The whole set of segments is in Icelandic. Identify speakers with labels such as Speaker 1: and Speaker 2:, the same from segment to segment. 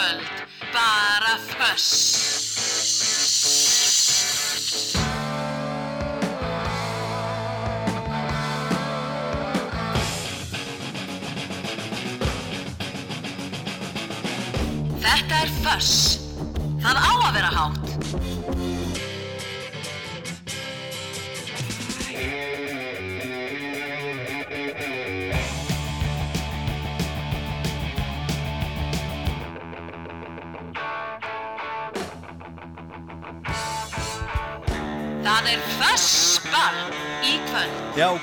Speaker 1: Kvöld. Bara föss. Þetta er föss.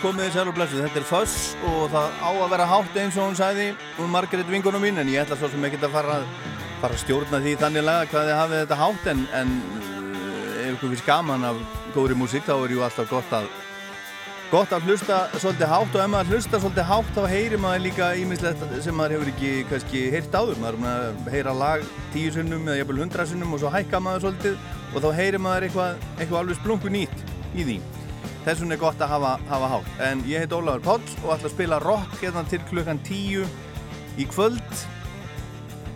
Speaker 2: Komið þið sæl og blessu, þetta er Föss og það á að vera hátt eins og hún sagði um Margaret vingunum mín en ég ætla svo sem ekki að fara, fara að stjórna því þannig laga hvað þið hafið þetta hátt en, en ef ykkur finnst gaman af góðri músík þá er jú alltaf gott að gott að hlusta svolítið hátt og ef maður hlusta svolítið hátt þá heyrir maður líka ímislegt sem maður hefur ekki kannski heyrt áður. Maður er að heyra lag tíu sunnum eða jafnvel hundra sunnum og svo hækka maður svolítið og þá heyrir maður eitthvað, eitthvað alveg splungu nýtt í því þess vegna er gott að hafa, hafa hátt. En ég heit Ólafur Páls og ætla að spila rock hérna til klukkan tíu í kvöld.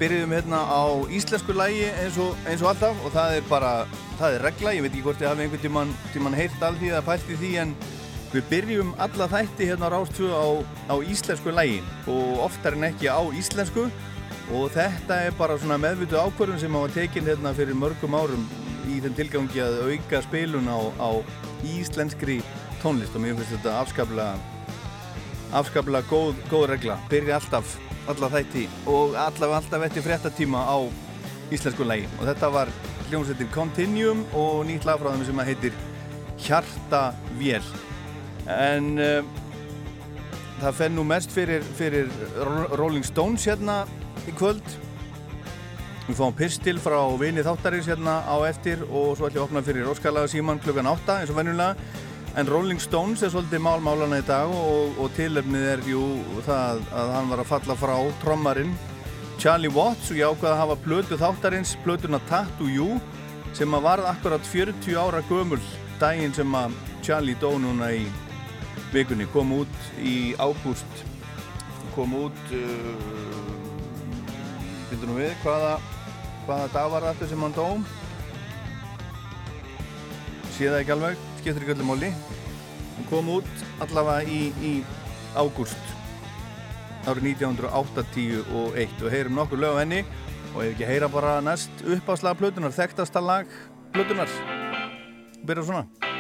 Speaker 2: Byrjuðum hérna á íslensku lægi eins og, eins og alltaf og það er bara, það er regla, ég veit ekki hvort ég hafi einhvern tíman, tíman heyrt allt í það pælt í því en við byrjum alla þætti hérna á Rástvö á, á íslensku lægi og oftar en ekki á íslensku. Og þetta er bara svona meðvitu ákvörðun sem hafa tekin hérna fyrir mörgum árum í þeim tilgangi að auka spilun á, á íslenskri tónlist og mér finnst þetta afskaplega afskaplega góð, góð regla. Byrja alltaf, alla þætti og allavega alltaf eftir fréttatíma á íslensku lægi og þetta var hljómsveitin Continuum og nýtt lag frá þeim sem heitir Hjartavél en uh, það fenn nú mest fyrir, fyrir Rolling Stones hérna í kvöld við fáum pistil frá vini þáttarins hérna á eftir og svo ætlum við að opna fyrir Óskalaga Síman klukkan 8 eins og venjulega. En Rolling Stones er svolítið málmálana í dag og, og tilefnið er jú það að hann var að falla frá trommarinn Charlie Watts og ég ákvaði að hafa plötu þáttarins plötuna Tattoo You sem að varð akkurat 40 ára gömul daginn sem að Charlie dó núna í vikunni. Kom út í ágúst. Kom út uh, við, hvaða, hvaða dag var þetta sem hann dó? Sé það ekki alveg, skiptir ekki öllum móli. Hann kom út allavega í, í ágúst árið 1981 og heyrum nokkur lög á henni og ef ekki heyra bara næst upp á slag plötunar, þekktasta lag plötunar. Byrja svona.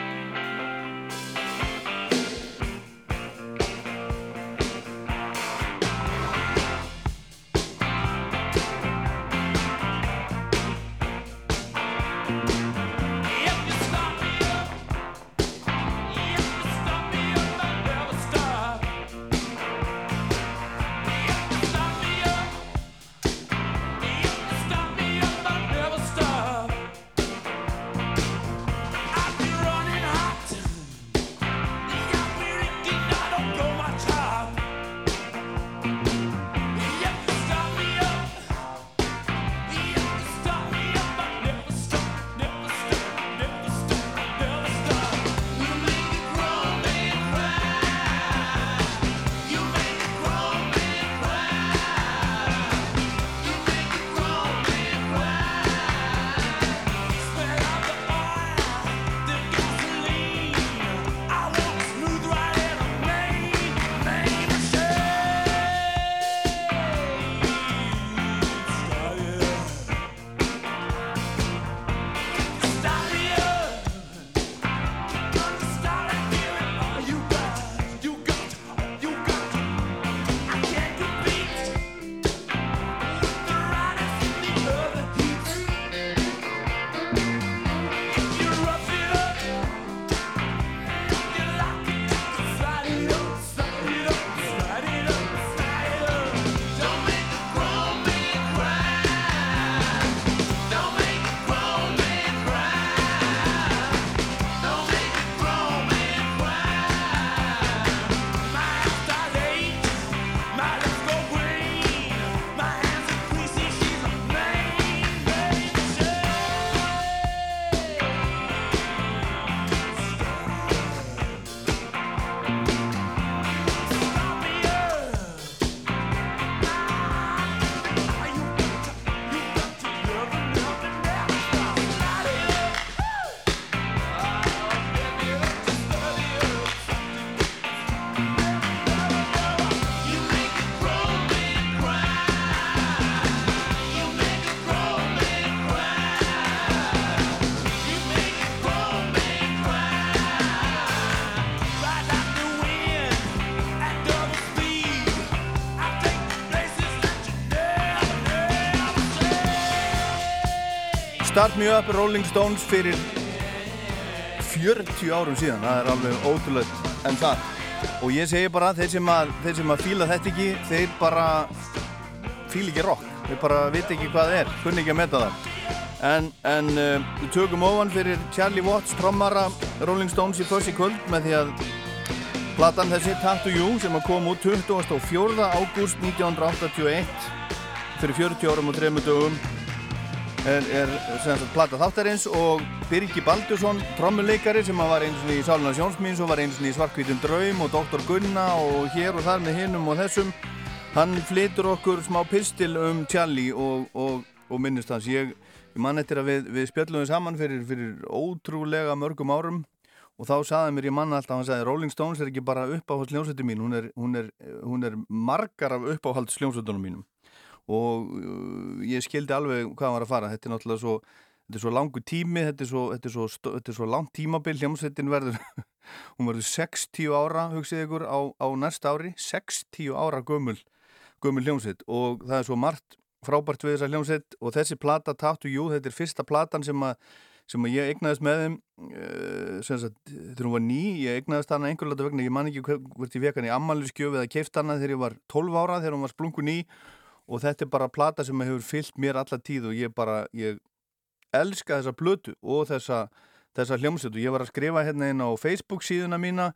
Speaker 2: Start Me Up Rolling Stones fyrir 40 árum síðan, það er alveg ótrúlega en það. Og ég segi bara, þeir sem að, þeir sem að fíla þetta ekki, þeir bara fíla ekki rock. Þeir bara viti ekki hvað það er, kunni ekki að metta það. En, en uh, við tökum ofan fyrir Charlie Watts, trommara Rolling Stones í fyrst í kvöld með því að platan þessi Tattoo You sem að koma út 24. ágúst 1981 fyrir 40 árum og 3 dögum er, er sagt, plata þáttarins og Birgi Baldursson, trommuleikari sem var eins og í Sáluna Sjónsmíns og var eins og í Svarkvítum Draum og Dr. Gunna og hér og þar með hinnum og þessum hann flytur okkur smá pistil um Charlie og, og, og minnist hans ég Ég man eftir að við, við spjöllum við saman fyrir, fyrir ótrúlega mörgum árum og þá saði mér ég manna alltaf, hann sagði Rolling Stones er ekki bara uppáhaldsljónsveitin mín, hún er, hún, er, hún er margar af uppáhaldsljónsveitunum mínum og uh, ég skildi alveg hvað hann var að fara, þetta er náttúrulega svo, er svo langu tími, þetta er svo, þetta er svo, þetta er svo langt tímabil, hljómsveitin verður, hún verður 60 ára, hugsið ykkur, á, á næsta ári, 60 ára gömul, gömul hljómsveit. Og það er svo margt frábært við þessa hljómsveit. Og þessi plata Tattoo You, þetta er fyrsta platan sem að, sem að ég egnaðist með þeim uh, þegar hún var ný ég egnaðist hana einhverlega vegna ég man ekki hvert ég vekan í ammaliðskjöf eða keift hana þegar ég var 12 ára þegar hún var splungu ný og þetta er bara plata sem hefur fyllt mér alla tíð og ég bara, ég elska þessa blötu og þessa, þessa hljómsveit. Og ég var að skrifa hérna inn á Facebook síðuna mína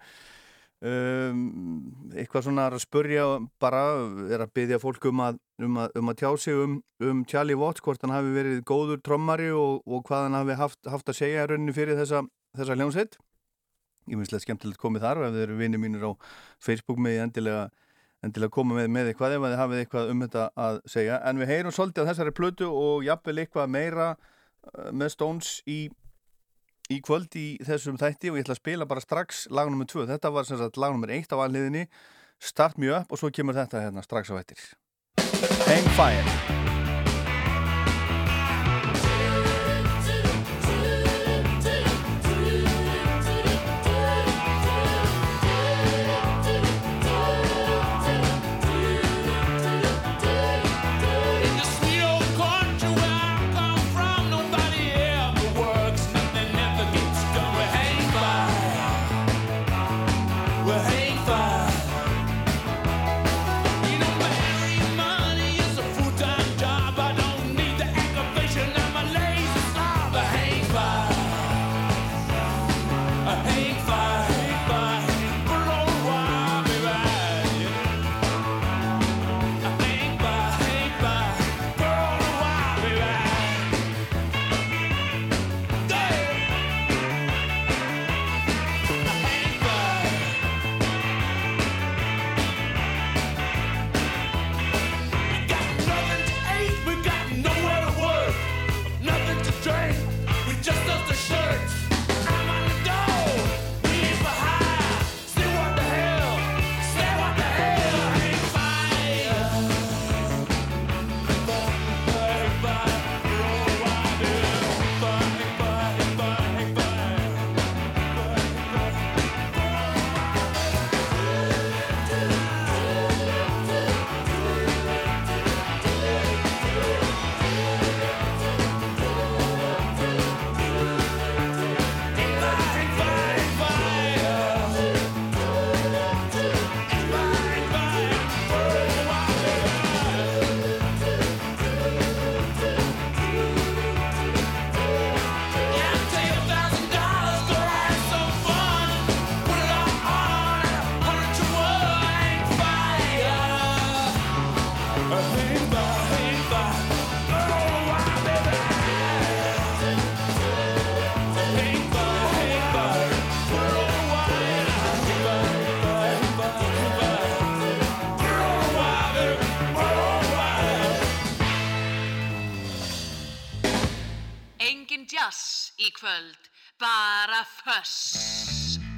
Speaker 2: Um, eitthvað svona að spörja bara, er að byggja fólk um að, um að, um að tjá sig um, um Charlie Watts, hvort hann hafi verið góður trommari og, og hvað hann hafi haft, haft að segja rauninni fyrir þessa, þessa hljómsveit. Ég finnst þetta skemmtilegt komið þar ef þið eru vinið mínir á Facebook með endilega, endilega koma með, með eitthvað ef þið hafið eitthvað um þetta að segja en við heyrum svolítið á þessari plötu og jafnvel eitthvað meira uh, með Stones í í kvöld í þessum þætti og ég ætla að spila bara strax lag nr. 2 þetta var sem sagt lag nr. 1 á anliðinni Start Me Up og svo kemur þetta hérna strax á ettir Hang Fire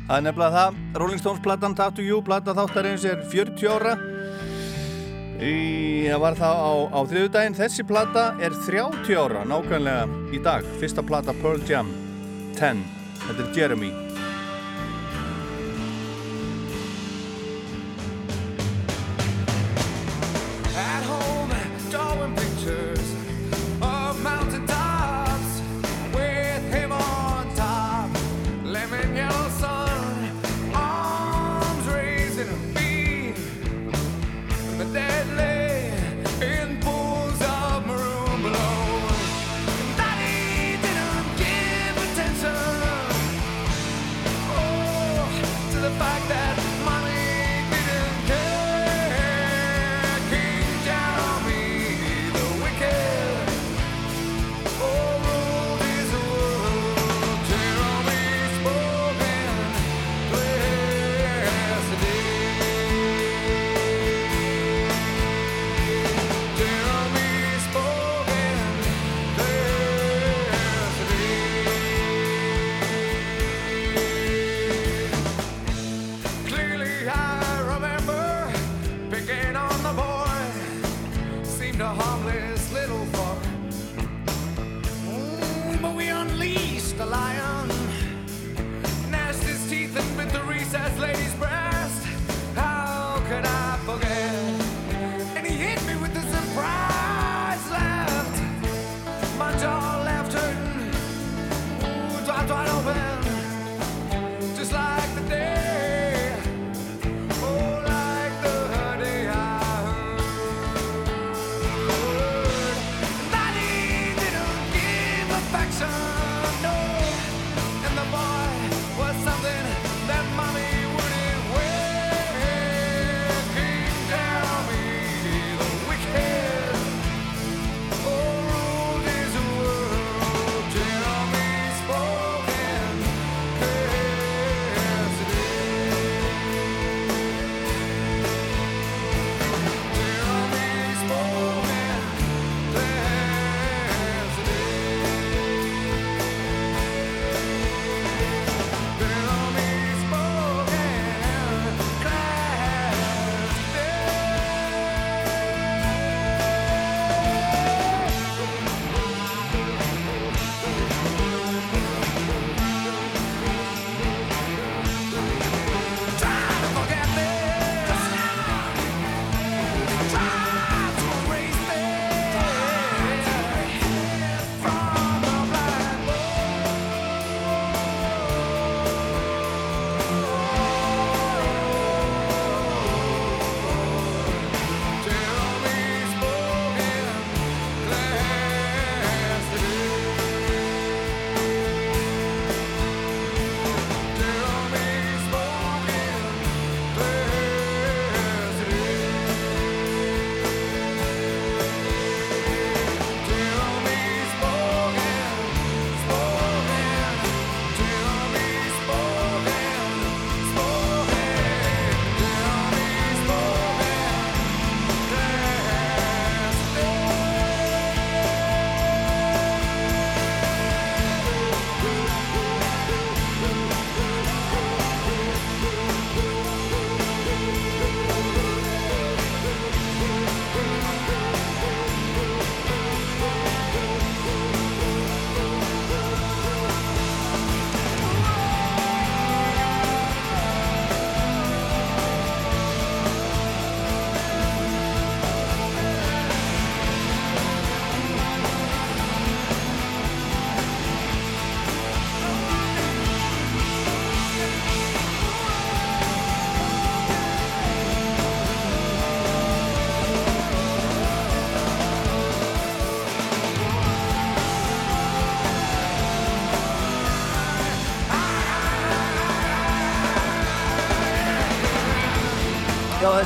Speaker 2: Það er nefnilega það, Rolling Stones platan Tattoo You, plata þáttarins er 40 ára. Það var það á, á þriðu daginn, þessi plata er 30 ára nákvæmlega í dag. Fyrsta plata Pearl Jam, 10, þetta er Jeremy.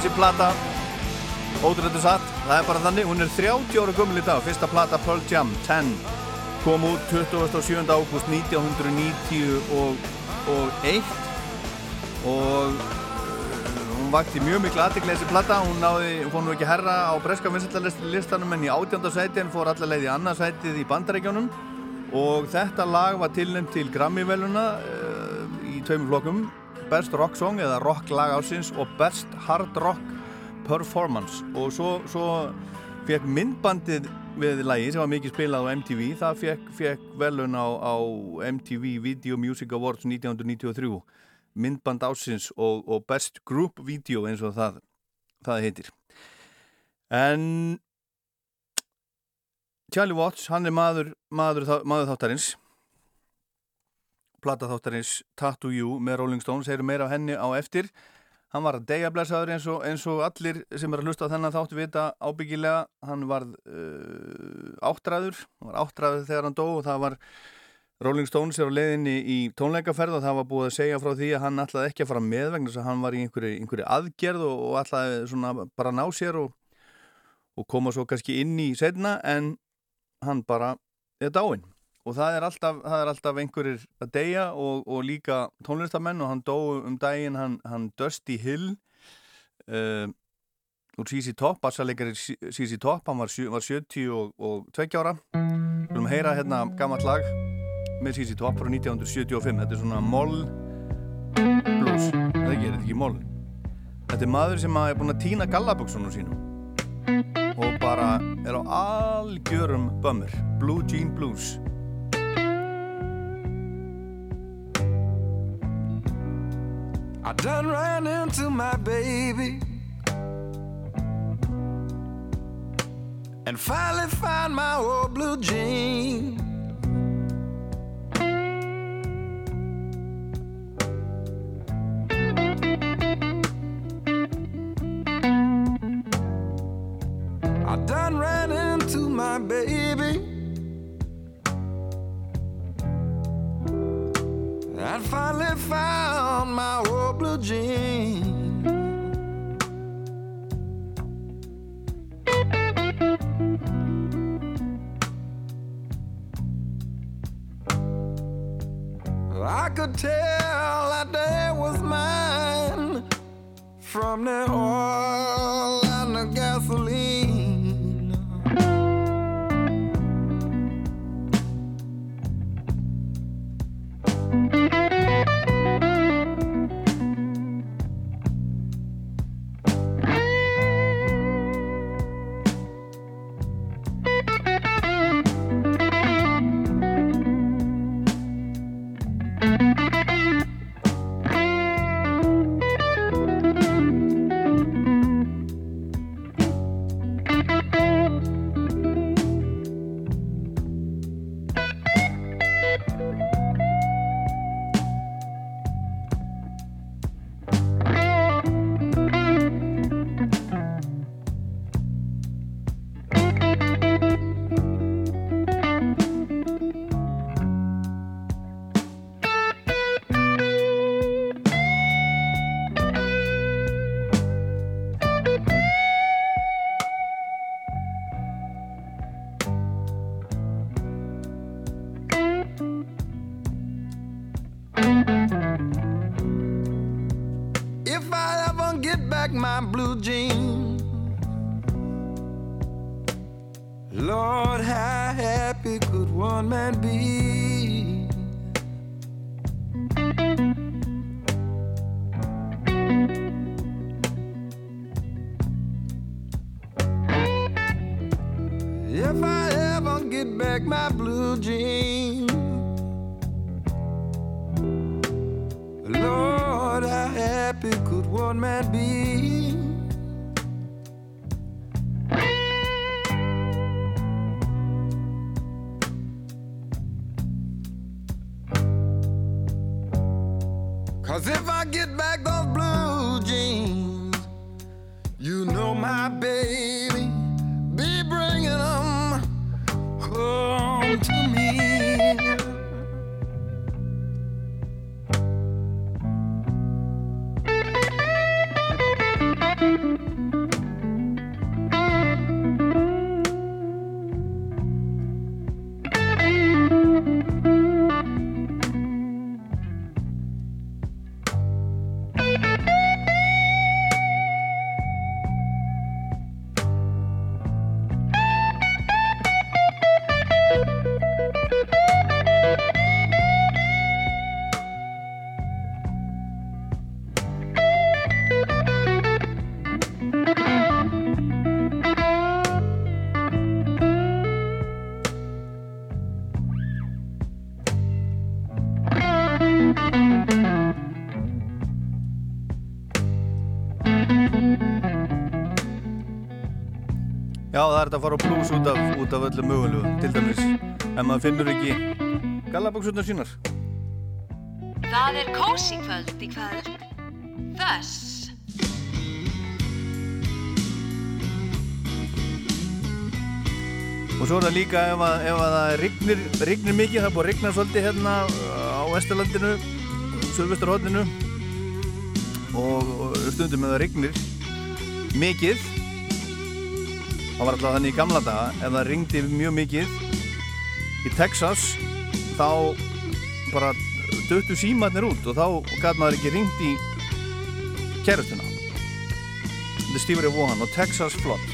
Speaker 2: Þessi plata. Ótrúlega satt, það er bara þannig. Hún er 30 ára gummul í dag, fyrsta plata Pearl Jam 10 kom út 27. ágúst 1991 og hún vakti mjög miklu aðdekla þessi plata, hún náði hún fór nú ekki herra á breska vinsætlarlistanum en í átjöndarsætin fór allarleið í annarsætið í bandarækjónum og þetta lag var tilnæmt til Grammy-veluna uh, í tveimur flokkum Best Rock Song eða Rock lag ásins og Best Hard Rock Performance. Og svo, svo fekk myndbandið við lagi sem var mikið spilað á MTV það fekk, fekk velun á, á MTV Video Music Awards 1993 myndband ásins og, og Best Group Video eins og það, það heitir. En Charlie Watts hann er maður, maður, maður þáttarins plataþáttarins Tattoo You með Rolling Stones, heyru meira af henni á eftir. Hann var að degja blæsaður eins, eins og allir sem er að hlusta á þennan þáttu vita ábyggilega, hann var uh, áttræður. Hann var áttræður þegar hann dó og það var Rolling Stones er á leiðinni í tónleikaferð og það var búið að segja frá því að hann ætlaði ekki að fara með vegna þess að hann var í einhverju, einhverju aðgerð og, og ætlaði bara ná sér og, og koma svo kannski inn í setna en hann bara er dáinn og það er alltaf, það er alltaf einhverjir að deyja og, og líka tónlistamenn og hann dó um daginn hann, hann Dusty Hill uh, úr CC Top bassalegari CC Top, hann var, var 70 og, og 20 ára. Við viljum heyra hérna gammalt lag með CC Top frá 1975 þetta er svona moll blues, það gerir ekki moll. Þetta er maður sem er búin að týna gallaböksunum sínum og bara er á algjörum bömmur. Blue Jean Blues
Speaker 3: I done ran into my baby and finally found my old blue jean. I done ran into my baby. Finally found my old blue jeans. I could tell that day was mine from the oil Lord, how happy could one man be? If I ever get back my blue jeans, Lord, how happy could one man be?
Speaker 2: Að fara á blues út af, út af öllu mögulegu, til dæmis ef maður finnur ekki gallaböksunar sínar.
Speaker 1: Það er kósi kvöld í kvöld. Þess.
Speaker 4: og svo er það líka ef, að, ef að það rignir, rignir mikið, það er búið að rigna svolítið hérna á Vesturlandinu Sölvesturhóttinu og, og stundum með það rignir mikið það var alltaf þannig í gamla daga ef það ringdi mjög mikið í Texas þá bara döttu símatnir út og þá gæti maður ekki ringt í kærustuna. Þetta er Steve Ray Vaughan og Texas Flood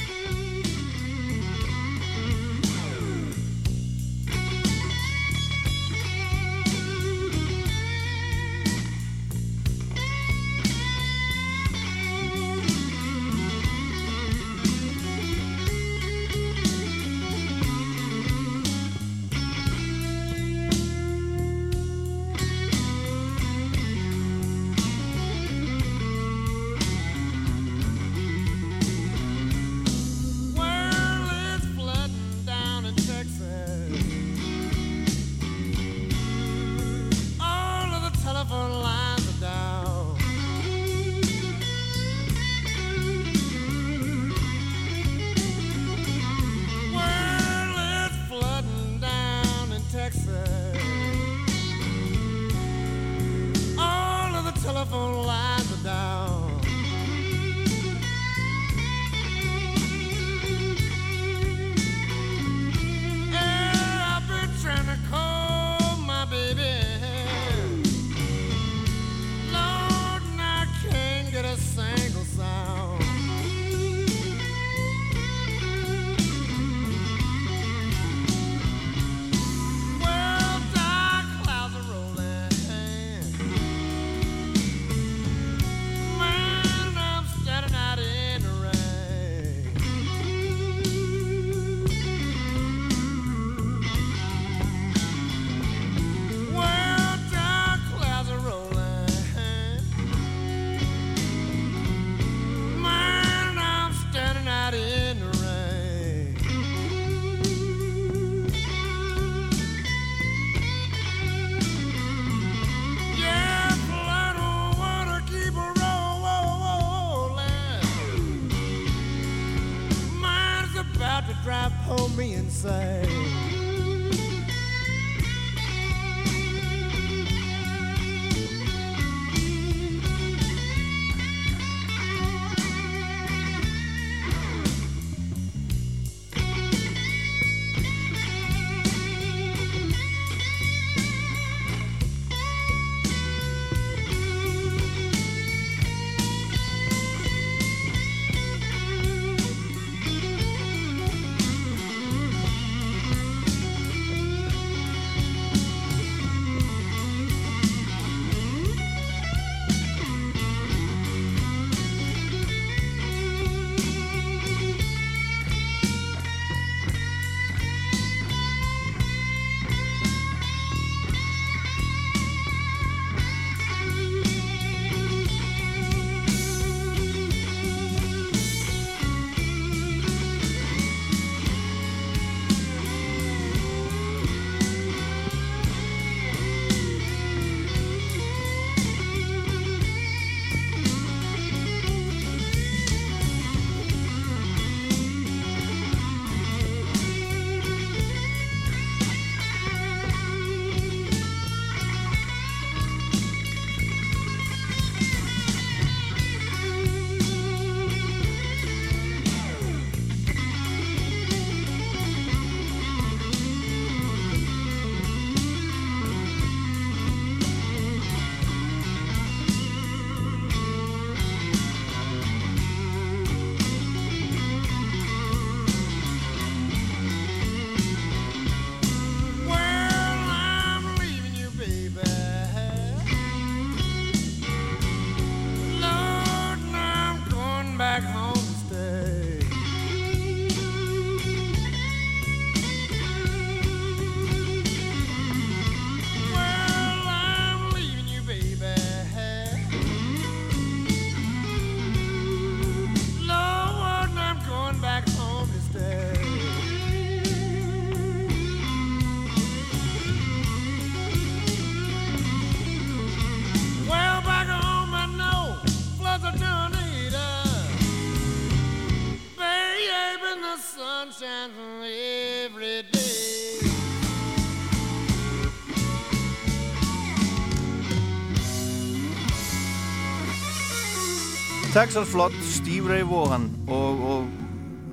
Speaker 2: Texas Flood, Steve Ray Vaughan og, og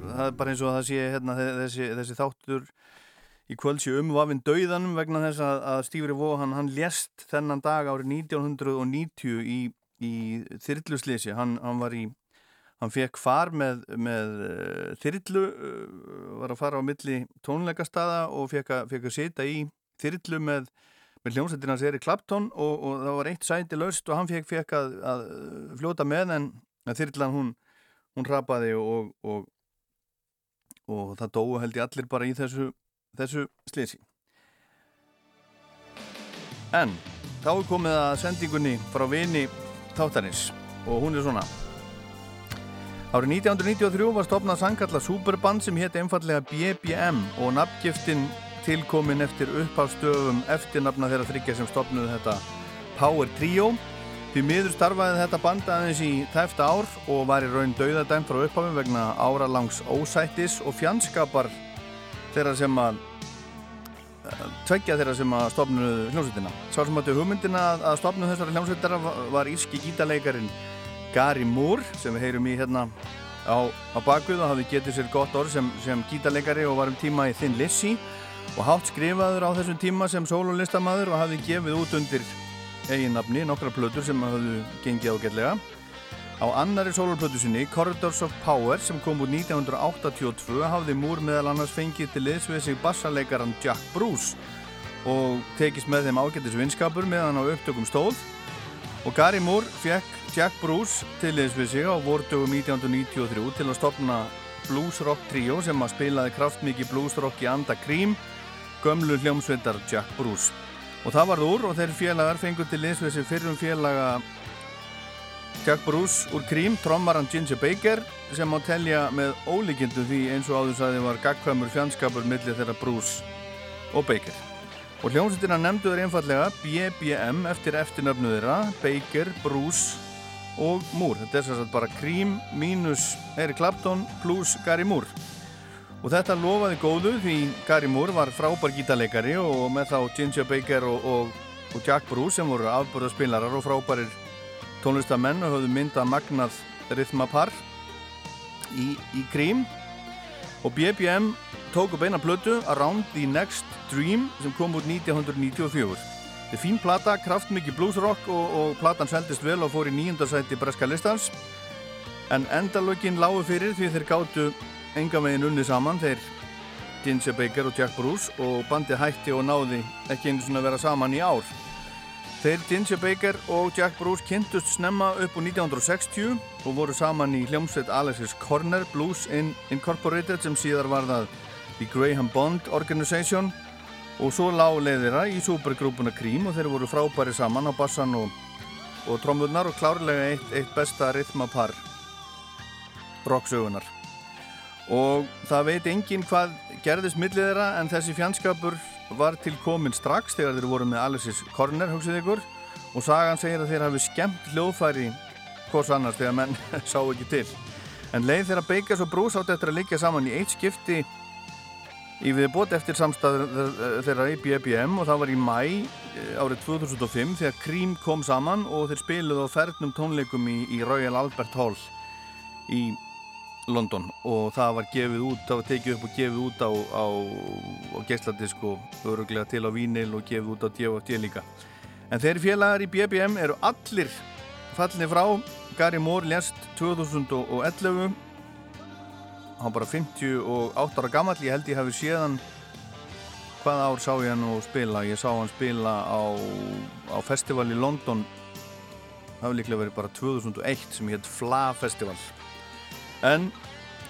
Speaker 2: það er bara eins og það sé hérna, þessi, þessi þáttur í kvöldsi umvafinn dauðanum vegna þess að, að Steve Ray Vaughan hann lést þennan dag árið 1990 í, í þyrluslýsi, hann, hann var í hann fekk far með, með uh, þyrlu uh, var að fara á milli tónleikastada og fekk að, fekk að sita í þyrlu með með hljómsættina sér í Clapton og, og það var eitt sæti laust og hann fekk, fekk að, að fljóta með en þyrrlan hún, hún rapaði og, og, og það dói held ég allir bara í þessu, þessu slisi. En þá er komið að sendingunni frá vini þáttarins og hún er svona. Árið 1993 var stopnað sangalla superband sem hétt einfallega BBM og nafngiftin tilkomin eftir upphafstöfum eftirnafna þeirra þryggja sem stopnuðu þetta Power Trio. Því miður starfaði þetta band aðeins í tæfta ár og var í raun dauðadæm frá upphafum vegna áralangs ósættis og fjandskapar þeirra sem að tveggja þeirra sem að stopnuðu hljómsveitina. Sá sem átti hugmyndina að stopnuðu þessari hljómsveitara var íski gítaleikarin Gary Moore sem við heyrum í hérna á, á bakvið og hafi getið sér gott orð sem, sem gítaleikari og var um tíma í Thin Lizzy og hátt skrifaður á þessum tíma sem sólulistamæður og hafi gefið út undir eiginnafni nokkra plötur sem hafðu gengið ágætlega. Á annari sóluplötu sinni, Corridors of Power, sem kom út 1982, hafði Moore meðal annars fengið til liðsvið sig bassarleikaran Jack Bruce og tekist með þeim ágættis vinskapur meðan á upptökum stóð og Gary Moore fekk Jack Bruce til liðsvið sig á vordögum 1993 til að stopna bluesrock trio sem að spilaði kraftmikið bluesrock í anda Cream gömlu hljómsveitar Jack Bruce og það varð úr og þeir félagar fengur til liðsvið sig fyrrum félaga Jack Bruce úr Cream trommaran Ginger Baker sem á telja með ólíkindu því eins og áður saði var gagkvæmur fjandskapur millir þeirra Bruce og Baker. Og hljómsveitina nefndu þeir einfallega BBM eftir eftirnöfnu þeirra Baker, Bruce og Moore. Þetta er sérstaklega bara Cream mínus Eric Clapton plus Gary Moore Og þetta lofaði góðu því Gary Moore var frábær gítarleikari og með þá Ginger Baker og, og, og Jack Bruce sem voru afbúrðarspilarar og frábærir tónlistamenn og höfðu myndað magnað rithmapar í, í Cream. Og BBM tók upp eina blötu Around the Next Dream sem kom út 1994. Þetta er fín plata, kraftmikið bluesrock og, og platan seldist vel og fór í nýjundarsæti breska listans. En endalögin lágu fyrir því þeir gáttu enga veginn unni saman þeir Ginger Baker og Jack Bruce og bandi hætti og náði ekki einu svona að vera saman í ár. Þeir Ginger Baker og Jack Bruce kynntust snemma upp á 1960 og voru saman í hljómsveit Alexis Corner Blues Incorporated sem síðar var það The Graham Bond Organization. Og svo lág leiðira í supergrúpuna Cream og þeir voru frábæri saman á bassan og, og trommurnar og klárlega eitt, eitt besta rithmapar rocksögunar og það veit engin hvað gerðist millið þeirra en þessi fjandskapur var til komin strax þegar þeir voru með Alexis Corner hugsið ykkur. Og sagan segir að þeir hafi skemmt hljóðfæri hvors annars þegar menn sá ekki til. En leið þeirra Beigas og Bruce átt eftir að liggja saman í eitt skipti í viðbót eftir samstæður þeirra í BBM og það var í mæ eh, árið 2005 þegar Cream kom saman og þeir spiluð á fernum tónleikum í, í Royal Albert Hall í London og það var gefið út, það var tekið upp og gefið út á, á, á geisladisk og öruglega til á vínil og gefið út á DFT líka. En þeir félagar í BBM eru allir fallið frá. Gary Moore lest 2011, hann bara 58 ára gammal, ég held ég hafi séðan hvaða ár sá ég hann að spila. Ég sá hann spila á, á festival í London, það hefur líklega verið bara 2001 sem hétt Fla Festival. En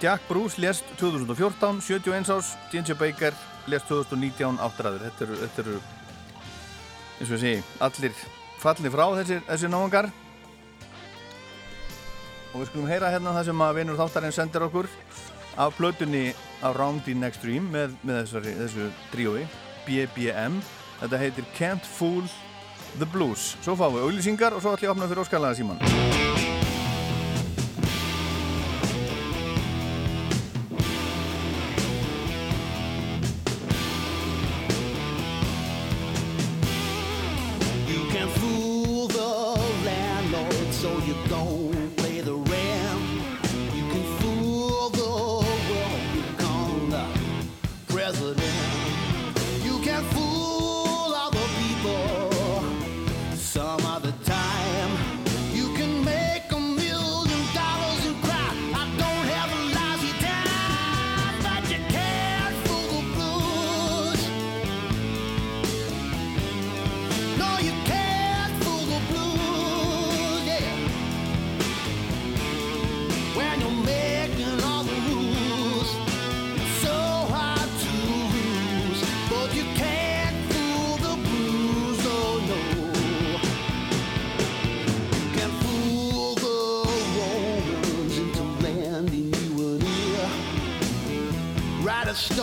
Speaker 2: Jack Bruce lest 2014, 71 árs, Ginger Baker lest 2019, áttræður. Þetta eru, þetta eru, eins og ég segi, allir fallið frá þessir, þessir náðungar. Og við skulum heyra hérna það sem að vinur þáttarinn sendir okkur af plötunni Around the Next Dream með, með þessari, þessu tríói, BBM. Þetta heitir Can't Fool the Blues. Svo fáum við auðlýsingar og svo ætlum ég að opna fyrir óskalega síman.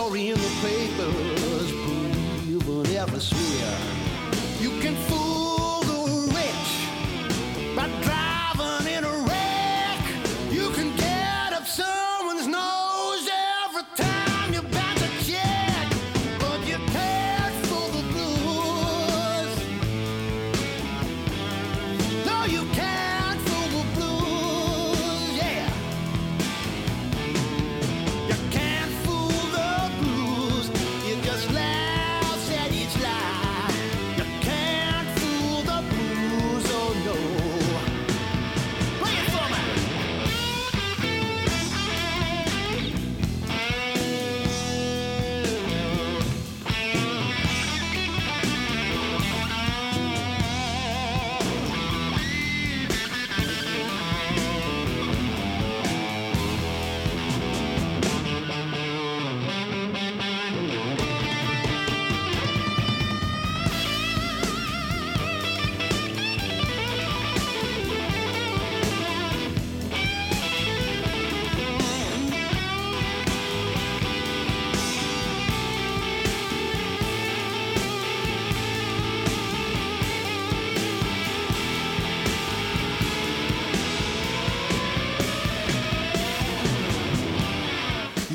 Speaker 3: Story in the papers, in every smear.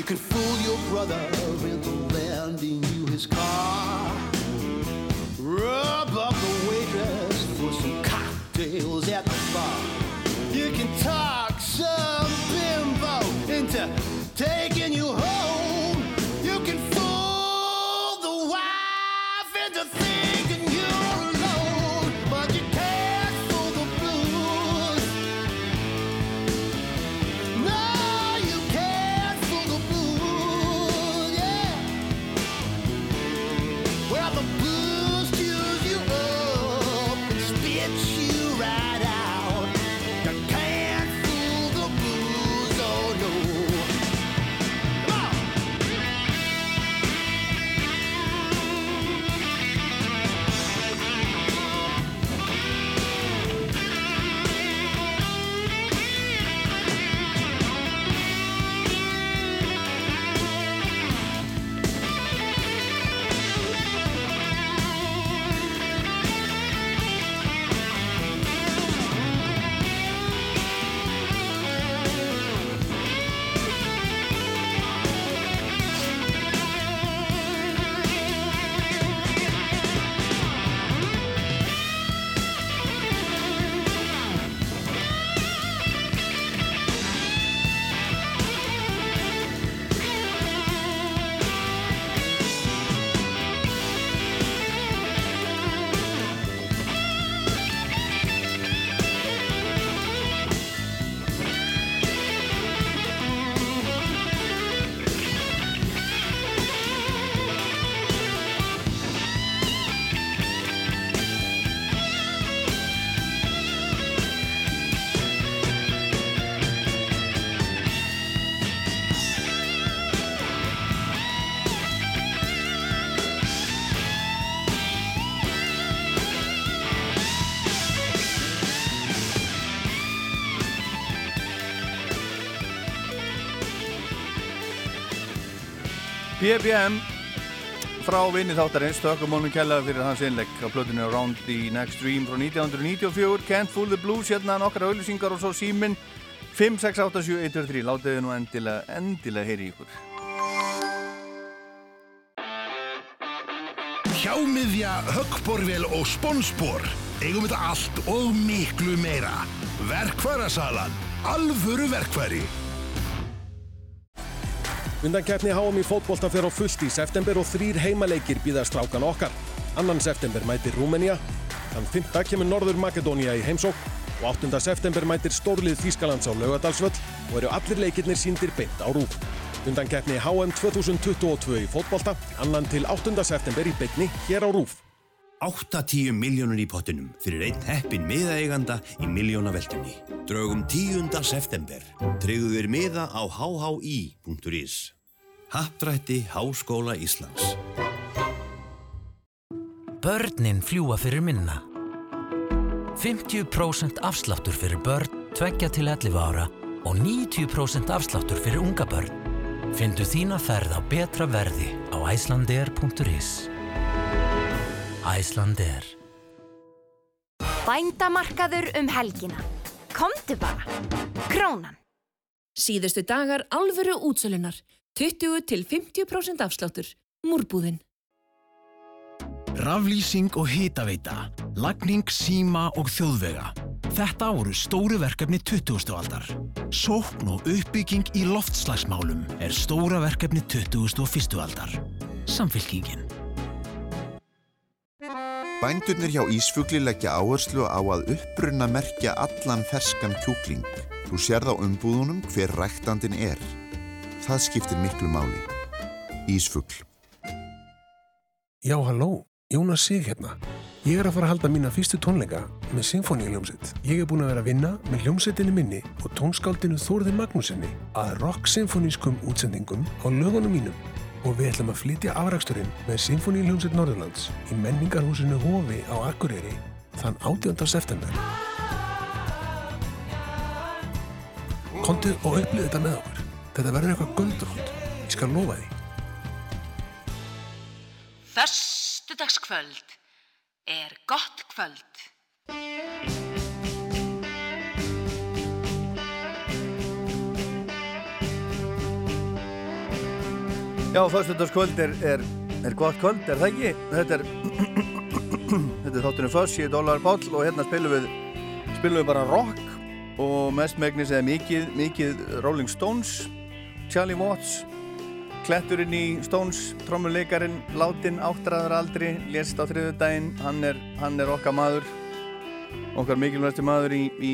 Speaker 3: Can fool your brother into lending you his car. Rub up the waitress for some cocktails at the bar. You can talk some
Speaker 2: BBM frá vinni þáttarins þökkum honum kella fyrir hans innlegg á plötunni Around the Next Dream frá 1994 Can't Fool the Blues hérna nokkra auðlýsingar og svo síminn 5687123 látið þið nú endilega, endilega heyri ykkur
Speaker 5: Hjámiðja, höggborvél og sponsbor eigum þetta allt og miklu meira. Verkfærasalan. Alvöru verkfæri.
Speaker 6: Undankeppni HM í fótbolta fer á fullt í september og þrýr heimaleikir býða strákan okkar. Annan september mætir Rúmenía, þann 5. kemur Norður Makedónia í heimsók og 8. september mætir stórlið Þýskalands á Laugadalsvöll og eru allir leikirnir síndir beint á rúf. Undankeppni HM 2022 í fótbolta, annan til 8. september í beinni hér á rúf.
Speaker 7: 8-10 miljónur í pottinum fyrir einn heppin miðaeiganda í miljónaveldunni. Draugum 10. september. Treyðu þér miða á hhi.is. Happdrætti Háskóla Íslands.
Speaker 8: Börnin fljúa fyrir minna. 50% afsláttur fyrir börn, tveggja til 11 ára og 90% afsláttur fyrir unga börn. Findu þína ferð á betra verði á icelandair.is. Icelandair.
Speaker 9: Bændamarkaður um helgina. Komdu bara. Krónan.
Speaker 10: Síðustu dagar alvöru útsölunar. 20 til 50% afsláttur. Múrbúðinn.
Speaker 11: Raflýsing og hitaveita, lagning, síma og þjóðvega. Þetta voru stóru verkefni 20. aldar. Sókn og uppbygging í loftslagsmálum er stóra verkefni 21. aldar. Samfylkingin.
Speaker 12: Bændurnir hjá Ísfugli leggja áherslu á að uppbrunna merkja allan ferskan kjúkling. Þú sérð á umbúðunum hver ræktandin er. Það skiptir miklu máli. Ísfugl.
Speaker 6: Já, halló, Jónas Sig hérna. Ég er að fara að halda mína fyrstu tónleika með Sinfoníuljómsveit. Ég er búin að vera að vinna með hljómsveitinni minni og tónskáldinu Þórði Magnúsinni að rock-sinfonískum útsendingum á lögunum mínum og við ætlum að flytja afraksturinn með Sinfoníuljómsveit Norðurlands í menningarhúsinu Hofi á Akureyri þann 18. september. Kontu og upplið þetta með okkur. Þetta verður eitthvað göldrótt. Ég skal lofa því.
Speaker 1: Föstudagskvöld er gott kvöld.
Speaker 2: Já, föstudagskvöld er, er, er gott kvöld, er það ekki? Þetta er, er þáttunum Föss, ég er Dólar Páll og hérna spilum við, spilum við bara rock og mest megnis eða mikið, mikið Rolling Stones, Charlie Watts, kletturinn í Stones, trommuleikarin, látin, áttræðar aldri, lést á þriðu daginn, hann hann er okkar maður, okkar mikilvægsti maður í, í,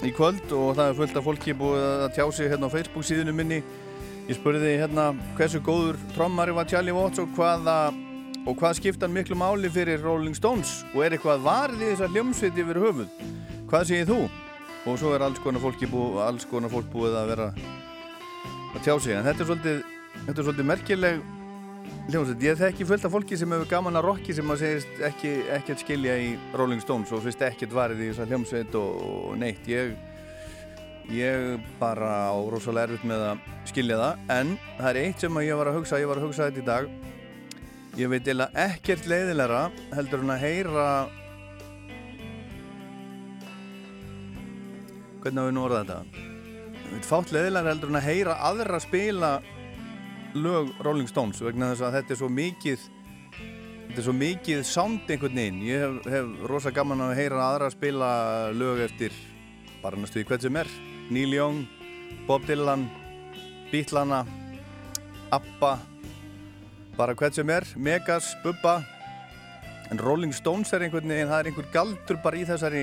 Speaker 2: í kvöld og það er fullt af fólki búið að tjá sig hérna á Facebook síðunum minni Ég spurði hérna hversu góður trommari var Charlie Watts og hvaða og hvað skipta hann miklu máli fyrir Rolling Stones og er eitthvað varðið þessar hljómsveit yfir höfuð? Hvað segir þú? Og svo er alls konar fólki búið, alls konar fólk búið að vera að tjá sig en þetta er svolítið, þetta er svolítið merkileg hljómsveit. Ég þekki fullt af fólki sem hefur gaman að rocki sem að segist ekki ekkert skilja í Rolling Stones og fyrst ekkert varðið í þessar hljómsveit og, og neitt. Ég Ég bara á rosalega erfitt með að skilja það en það er eitt sem ég var að hugsa, ég var að hugsa þetta í dag. Ég veit eða ekkert leiðilegra heldur hann að heyra hvernig hafa við nú orðað þetta? Ég veit fátt leiðilegra heldur hann að heyra aðra spila lög Rolling Stones vegna þess að þetta er svo mikið þetta er svo mikið sound einhvern veginn. Ég hef, hef rosa gaman að heyra aðra spila lög eftir bara næstu í hvert sem er Neil Young, Bob Dylan Beatlana Abba bara hvert sem er, Megas, Bubba. En Rolling Stones er einhvern veginn það er einhver galdur bara í þessari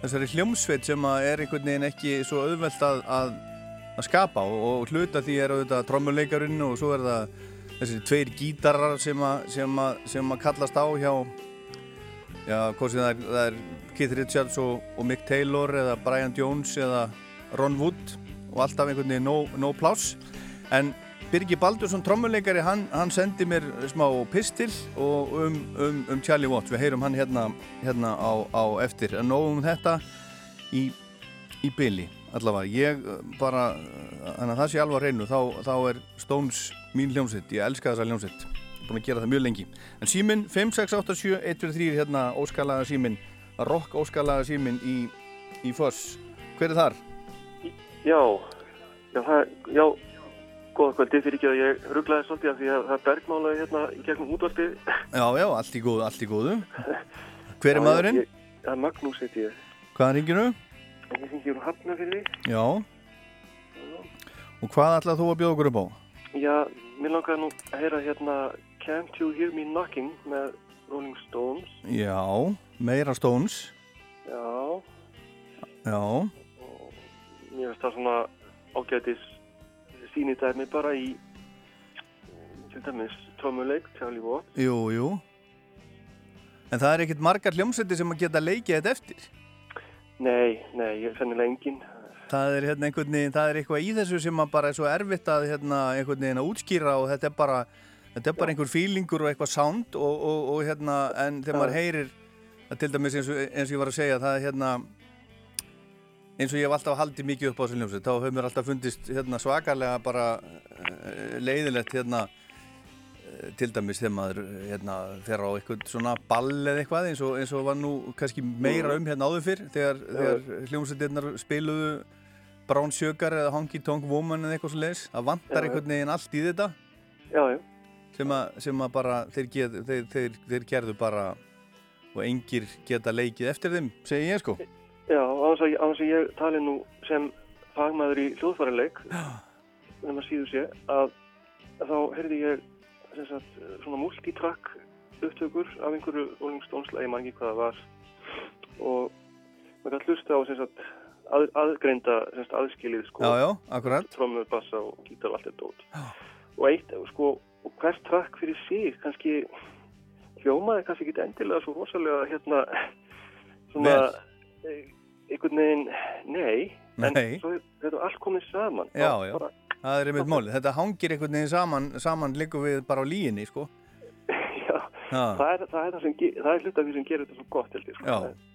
Speaker 2: þessari hljómsveit sem er einhvern veginn ekki svo auðvelt að, að, að skapa. Og, og hluta því er auðvitað trommuleikarinn og svo er það þessi tveir gítarar sem að, kallast á hjá já, hvort sem það er, er Keith Richards og, og Mick Taylor eða Brian Jones eða Ron Wood og alltaf einhvern veginn no, no pláss. En Birgi Baldursson trommuleikari hann, hann sendi mér smá pistil um, um, um Charlie Watts. Við heyrum hann hérna, hérna á, á eftir. En nógum þetta í, í byli allavega. Ég bara þannig að það sé alveg að reynu þá, þá er Stones mín hljómsett ég elska þessa hljómsett búin að gera það mjög lengi. En síminn 5687 143 hérna óskalaga síminn. Rock óskalaga síminn í, í Foss. Hver er þar?
Speaker 13: Já, já, það, já, góða kvöldi fyrir ekki að ég rugglaði svolítið af því að það er bergmálaði hérna í gegnum útvarpið.
Speaker 2: Já, já, allt í góðu, allt í góðu. Hver er maðurinn?
Speaker 13: Það er Magnús, heiti ég.
Speaker 2: Hvaðan ringir þú?
Speaker 13: Ég ringir úr Hafnafjörði.
Speaker 2: Já. Og hvað ætlað þú að bjóða okkur upp á?
Speaker 13: Já, mér langaði nú að heyra hérna Can't You Hear Me Knocking með Rolling Stones.
Speaker 2: Já, meira Stones.
Speaker 13: Já.
Speaker 2: Já
Speaker 13: mér finnst það svona ágætis sínitæmi bara í til dæmis trómuleik, Charlie Watts
Speaker 2: Jú, jú En það er ekkert margar hljómsveitir sem að geta leikið þetta eftir.
Speaker 13: Nei, nei, ég er sennilega engin.
Speaker 2: Það er hérna einhvern veginn, það er eitthvað í þessu sem að bara er svo erfitt að hérna einhvern veginn að útskýra og þetta er bara, þetta er bara einhver fílingur og eitthvað sound og, og, og hérna, en þegar maður heyrir, til dæmis eins og, eins og ég var að segja, það er hérna, eins og ég hef alltaf haldið mikið upp á þessu hljómsveit, þá hefur mér alltaf fundist hérna svakalega bara eh, leiðilegt hérna eh, til dæmis þegar maður hérna, fer á eitthvað svona ball eða eitthvað eins og, eins og var nú kannski meira um hérna áður fyrr þegar, þegar hljómsveitirnar spiluðu Brown Sugar eða Honky Tonk Woman eða eitthvað svo leiðis það vantar einhvern veginn allt í þetta.
Speaker 13: Já, já.
Speaker 2: sem að, sem að bara þeir, get, þeir, þeir, þeir gerðu bara og engir geta leikið eftir þeim segi ég sko
Speaker 13: Já, á þess að, ég tali nú sem fagmaður í hljóðfærileik um að síðu sé að, að þá heyrði ég sagt, svona multitrack upptökur af einhverju lagi, mann ekki hvað það var. Og maður kann hlusta á sagt, að, aðgreinda sagt, aðskilið sko, trommur, bassa og gítar og allt þetta út og eitt, sko, og hvert track fyrir sig kannski hljómaði kannski ekki endilega svo rosalega hérna svona eh, einhvern veginn, nei en
Speaker 2: Nei.
Speaker 13: svo þetta allt komið saman
Speaker 2: Já, já,
Speaker 13: bara,
Speaker 2: það er einmitt málið þetta hangir einhvern veginn saman saman líku við bara á líginni sko
Speaker 13: já,
Speaker 2: Já.
Speaker 13: það er það, er það, sem, það er hlut af því sem gerir þetta svo gott held ég sko.
Speaker 2: Já.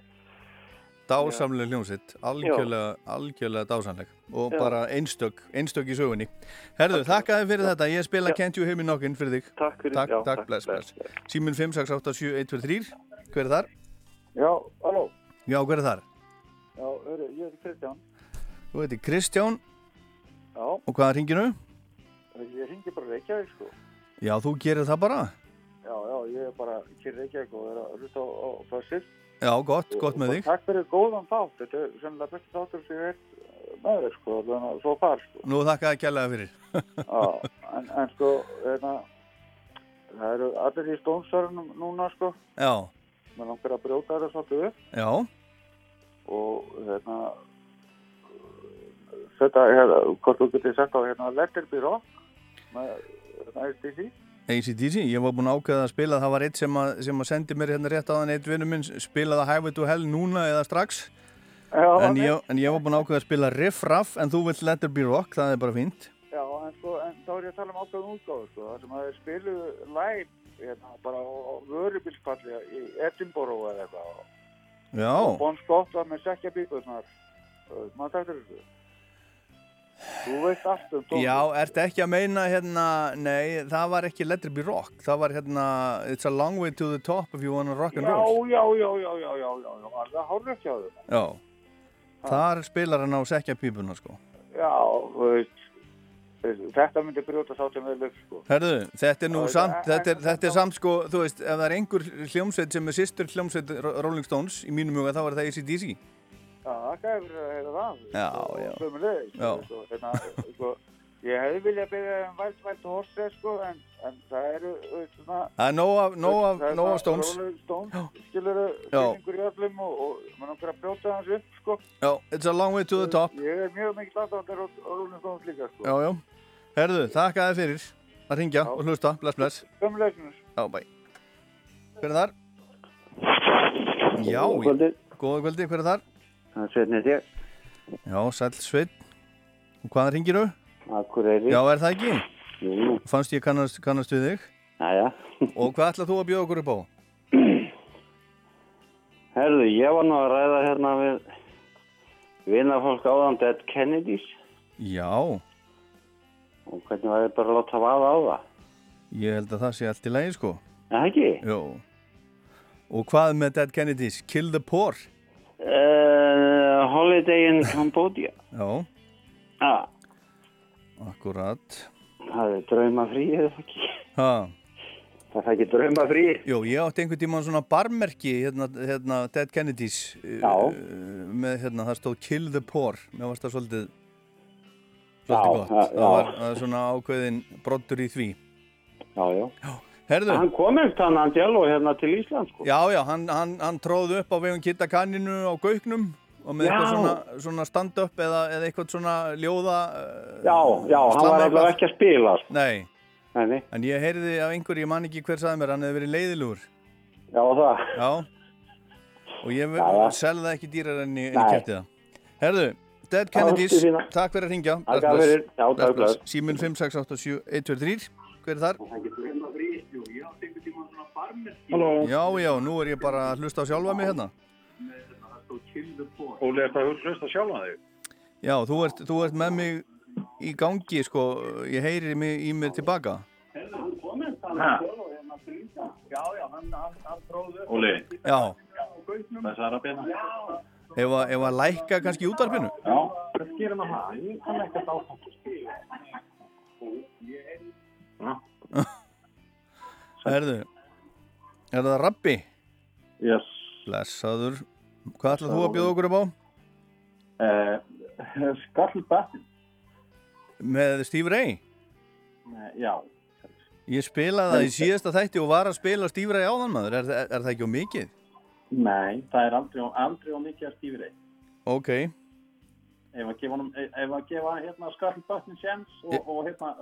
Speaker 2: Dásamlega hljómsitt, algjörlega, algjörlega dásamleg og
Speaker 13: Já.
Speaker 2: bara einstök, einstök í sögunni. Herðu, þakka þið fyrir þetta, ég spila Can't You Hear Me Knockin' fyrir þig.
Speaker 13: Takk fyrir,
Speaker 2: takk,
Speaker 13: já,
Speaker 2: takk,
Speaker 13: takk,
Speaker 2: bless,
Speaker 13: bless,
Speaker 2: bless. Símin 5687123, hver er þar?
Speaker 14: Já, halló.
Speaker 2: Já, hver er þar?
Speaker 14: Já, hörru, ég heiti Kristján.
Speaker 2: Þú heiti Kristján
Speaker 14: Já,
Speaker 2: og hvaða ringinu?
Speaker 14: ég ringi bara Reykjavík, sko.
Speaker 2: Já, þú gerir það bara?
Speaker 14: Já, já, ég er bara kýr Reykjavík og er að hlusta á, Fössir.
Speaker 2: Já, gott, gott með
Speaker 14: Og
Speaker 2: þig.
Speaker 14: Takk fyrir góðan þátt. Þetta er sennilega besti þáttur sem ég hef með þér, sko. Þannig að svo far, sko.
Speaker 2: Nú þakka það kjærlega fyrir.
Speaker 14: Já, en, en sko, hérna, það eru allir í stónsarunum núna, sko.
Speaker 2: Já,
Speaker 14: Mér langar að brjóta þetta svolítið upp
Speaker 2: já,
Speaker 14: og, hérna, þetta, hérna, hvort þú getur sagt á, hérna, Let It Be Rock með, hérna, SDC.
Speaker 2: ACDC, ég var búinn að ákveða að spila, það var eitt sem að, sem að sendi mér hérna rétt á þann eitt vinnu minn, spilaði Highway to Hell núna eða strax.
Speaker 14: Já,
Speaker 2: en, ég, en ég var búinn að ákveða að spila Riff Raff en þú vilt Let It Be Rock, það er bara fínt.
Speaker 14: Já, en sko, en þá er ég að tala um ákveðum útgáðu, sko, það sem að spiluðu live, hérna, bara á, á vörubilspalli í Edinburgh eða eitthvað.
Speaker 2: Já,
Speaker 14: Og Bon Scott var með sekja bíkuðsnar, maður taktur þessu. Þú veist allt um
Speaker 2: já, ertu ekki að meina hérna, nei, það var ekki Let It Be Rock, það var hérna It's a long way to the top if you wanna rock and roll.
Speaker 14: já, já, já, já, já, já, já, það hárið ekki á þau.
Speaker 2: Já, þar spilar hann á sekja pípuna sko.
Speaker 14: Já, þú veist, þetta myndi brjóta sem vel upp, sko.
Speaker 2: Herðu, þetta er nú samt,
Speaker 14: þetta-
Speaker 2: er, þetta er samt sko, þú veist, ef það er einhver hljómsveit sem er sýstur hljómsveit Ro- Rolling Stones, í mínum huga þá er það ACDC.
Speaker 14: Já, það verið að heyra það.
Speaker 2: Já, já.
Speaker 14: Sömulegis,
Speaker 2: Já.
Speaker 14: sko, hérna, sko, ég hefði viljað byrja um Wild Wild Horse, sko, en, en það eru, svona...
Speaker 2: Það er nóg af, nóg af,
Speaker 14: það er
Speaker 2: nóg af Stones.
Speaker 14: Rolling Stones, skilur
Speaker 2: Já.
Speaker 14: fyllingur í öllum og, og mann okkar að brjóta hans upp, sko.
Speaker 2: Já, it's a long way to the top.
Speaker 14: Ég er mjög mikið á Rolling Stones líka, sko.
Speaker 2: Já, já. Herðu, þakka þið fyrir að ringja og hlusta. Bless, bless.
Speaker 14: Sömulegis.
Speaker 2: Já, bæ. Hver er þar? Já,
Speaker 15: Góða kvöldið.
Speaker 2: Góða kvöldi, hver er þar?
Speaker 15: Það er Sveitnið þér.
Speaker 2: Já, sæl Sveinn. Og hvaða ringir þú?
Speaker 15: Akureyri.
Speaker 2: Já, er það ekki?
Speaker 15: Jú.
Speaker 2: Fannst ég kannast, kannast við þig?
Speaker 15: Jæja.
Speaker 2: Og hvað ætlað þú að bjóða okkur upp á?
Speaker 15: Herðu, ég var nú að ræða hérna við vinnafólk áðan Dead Kennedys
Speaker 2: Já,
Speaker 15: og hvernig var ég bara að láta vaða á það.
Speaker 2: ég held að það sé allt í lagi, sko.
Speaker 15: Er það ekki?
Speaker 2: Jó. Og hvað með Dead Kennedys? Kill the Poor?
Speaker 15: Uh, Holiday in Cambodia.
Speaker 2: Já,
Speaker 15: Já,
Speaker 2: akkurat.
Speaker 15: það er draumafrí eða ekki.
Speaker 2: Ha.
Speaker 15: Það er ekki draumafrí.
Speaker 2: Jó, ég átti einhvern tíma svona barmerki, hérna, hérna Dead Kennedys.
Speaker 15: Já.
Speaker 2: uh, Með, hérna, það stóð Kill the Poor. Mér varst það svolítið, svolítið gott.
Speaker 15: já,
Speaker 2: Það
Speaker 15: já.
Speaker 2: er svona ákveðin brottur í því.
Speaker 15: Já, já.
Speaker 2: Herðu.
Speaker 15: Hann komist hann Angelo hérna til Ísland, sko.
Speaker 2: Já, já, hann, hann, hann tróð upp á vegum Kitta kanninu á Gauknum og með
Speaker 15: Já.
Speaker 2: eitthvað svona, svona stand-up eða, eða eitthvað svona ljóða uh,
Speaker 15: Já, já, hann var allavega ekki að spila, sko.
Speaker 2: Nei.
Speaker 15: Nei, nei.
Speaker 2: En ég heyrði af einhverju, ég man ekki hver saði mér, hann hefði verið leiðilugur.
Speaker 15: Já, það.
Speaker 2: Já. Og ég
Speaker 15: Já, já.
Speaker 2: selði það ekki dýrar en ég, en ég
Speaker 15: Nei.
Speaker 2: kefti það. Herðu, Dead Kennedys, takk fyrir að ringja.
Speaker 15: Takk fyrir. Já, takk, bless.
Speaker 2: Símun 5687123, hver er þar?
Speaker 16: Halló.
Speaker 2: Já, já, nú er ég bara að hlusta á sjálfa mig hérna.
Speaker 16: Óli, er það hlusta sjálf að þig?
Speaker 2: Já, þú ert, þú ert með mig í gangi, sko, ég heyri mig í mér tilbaka.
Speaker 16: Ha? Já, já, hann, hann, hann tróði. Óli.
Speaker 2: Já,
Speaker 16: Það er Sara Bena.
Speaker 2: Ef að, ef að lækka kannski útarpinu.
Speaker 16: Já, hvað gerir maður það? Ég kann ekki að dáta.
Speaker 2: Herðu, er það Rabbi?
Speaker 16: Yes.
Speaker 2: Blessaður. Hvað ætlað þú að bjóða okkur upp á?
Speaker 16: Uh, Skarl Battin.
Speaker 2: Með Steve Ray?
Speaker 16: Uh, já.
Speaker 2: Ég spilaði það í síðasta þætti og var að spila Steve Ray áðan maður. Er, er, er það ekki á mikið?
Speaker 16: Nei, það er aldrei, aldrei á mikið að stífi reyð.
Speaker 2: Ok,
Speaker 16: Ef að gefa, honum, ef að gefa hérna Skarl Battin sjens og, og hérna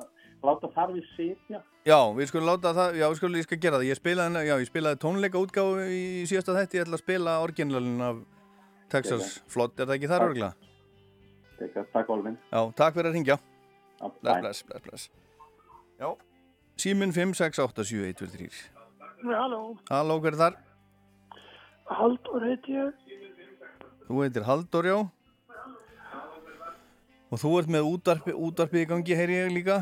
Speaker 16: láta þar við sitja.
Speaker 2: já, við skulum láta það, já, við skulum, ég skal gera það. Ég spilaði, já, ég spilaði tónleika útgáfu í síðasta þætti, ég ætla að spila orginalinn af Texas Flott, er það ekki þar örgla?
Speaker 16: Takk, takk Olvin.
Speaker 2: Já, takk fyrir að ringja.
Speaker 16: Já,
Speaker 2: Bless, bless, bless, bless. Já, síminn 5687123.
Speaker 17: Halló,
Speaker 2: Halló, hver er þar?
Speaker 17: Haldur heiti ég.
Speaker 2: Þú heitir Halldór, já. Og þú ert með útarpi, útarpi í gangi, heyri ég líka.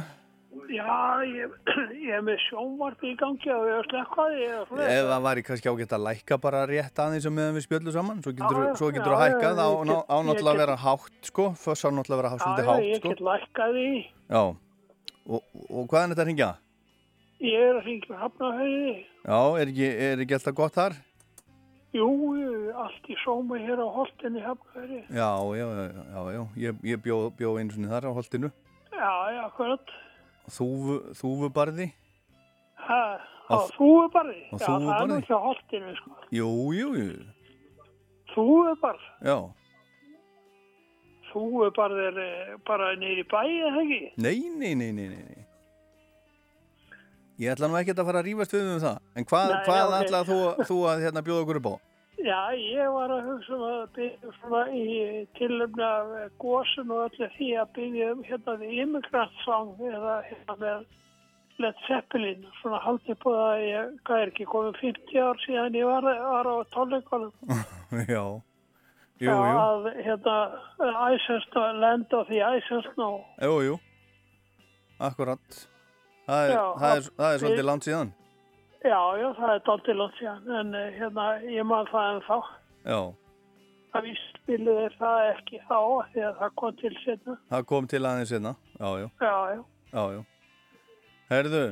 Speaker 17: Já, ég, ég er með sjónvarp í gangi og ég er slekkaði. Ég.
Speaker 2: Ef það væri kannski ágætt að lækka bara rétt aðeins og meðan við spjöllum saman, svo getur,
Speaker 17: já,
Speaker 2: að hækka,
Speaker 17: ég
Speaker 2: ná-
Speaker 17: get-
Speaker 2: á náttúrulega
Speaker 17: ég
Speaker 2: að vera hátt, sko, fyrst á náttúrulega að vera hátt, svolítið
Speaker 17: já, ég
Speaker 2: sko.
Speaker 17: get lækkaði.
Speaker 2: Já, og, og hvað er þetta að ringja?
Speaker 17: Ég er að hringja hafnahauði.
Speaker 2: Já, er ekki, er ekki alltaf gott þar?
Speaker 17: Jú, allt í sóma hér á holtinni hafnahauði.
Speaker 2: Já, já, já, já, já, ég, ég bjó, bjó einu sinni þar á holtinu.
Speaker 17: Já, já, akkurat.
Speaker 2: Þúfu, þúfubarði?
Speaker 17: Ha,
Speaker 2: Á
Speaker 17: þúfubarði.
Speaker 2: á
Speaker 17: Já, það er nú
Speaker 2: Þúfubarði?
Speaker 17: ekki á holtinu, sko.
Speaker 2: Jú, jú, jú,
Speaker 17: Þúfubarð.
Speaker 2: já.
Speaker 17: Þúfubarð er eh, bara niður í bæi, eða ekki?
Speaker 2: Nei, nei, nei, nei, nei, nei. Ég ætla nú ekkert að fara að rífast við um það. En hvað,
Speaker 17: Nei,
Speaker 2: hvað
Speaker 17: ok.
Speaker 2: ætlaði þú, þú að hérna, bjóða okkur upp á?
Speaker 17: Já, ég var að hugsa um að byggja svona í tilumna gósun og öllu því að byggja um hérna The Immigrant Song eða hérna með Led Zeppelin, svona haldið på það að ég, hvað er ekki komið 50 ár síðan ég var, var á tónleikunum.
Speaker 2: já. Jú, jú,
Speaker 17: að hérna Snow, Land of the Ice and Snow.
Speaker 2: jú, jú. Akkurat. Það er,
Speaker 17: Já,
Speaker 2: það er, það er svolítið langt síðan.
Speaker 17: Já, já, það er dálítið langt síðan, en eh, hérna, ég man það en þá.
Speaker 2: Já,
Speaker 17: Það víst spiluð er það ekki þá, því að það kom til setna.
Speaker 2: það kom til aðeins hérna. Já, já,
Speaker 17: Já, já.
Speaker 2: já, já. Herðu,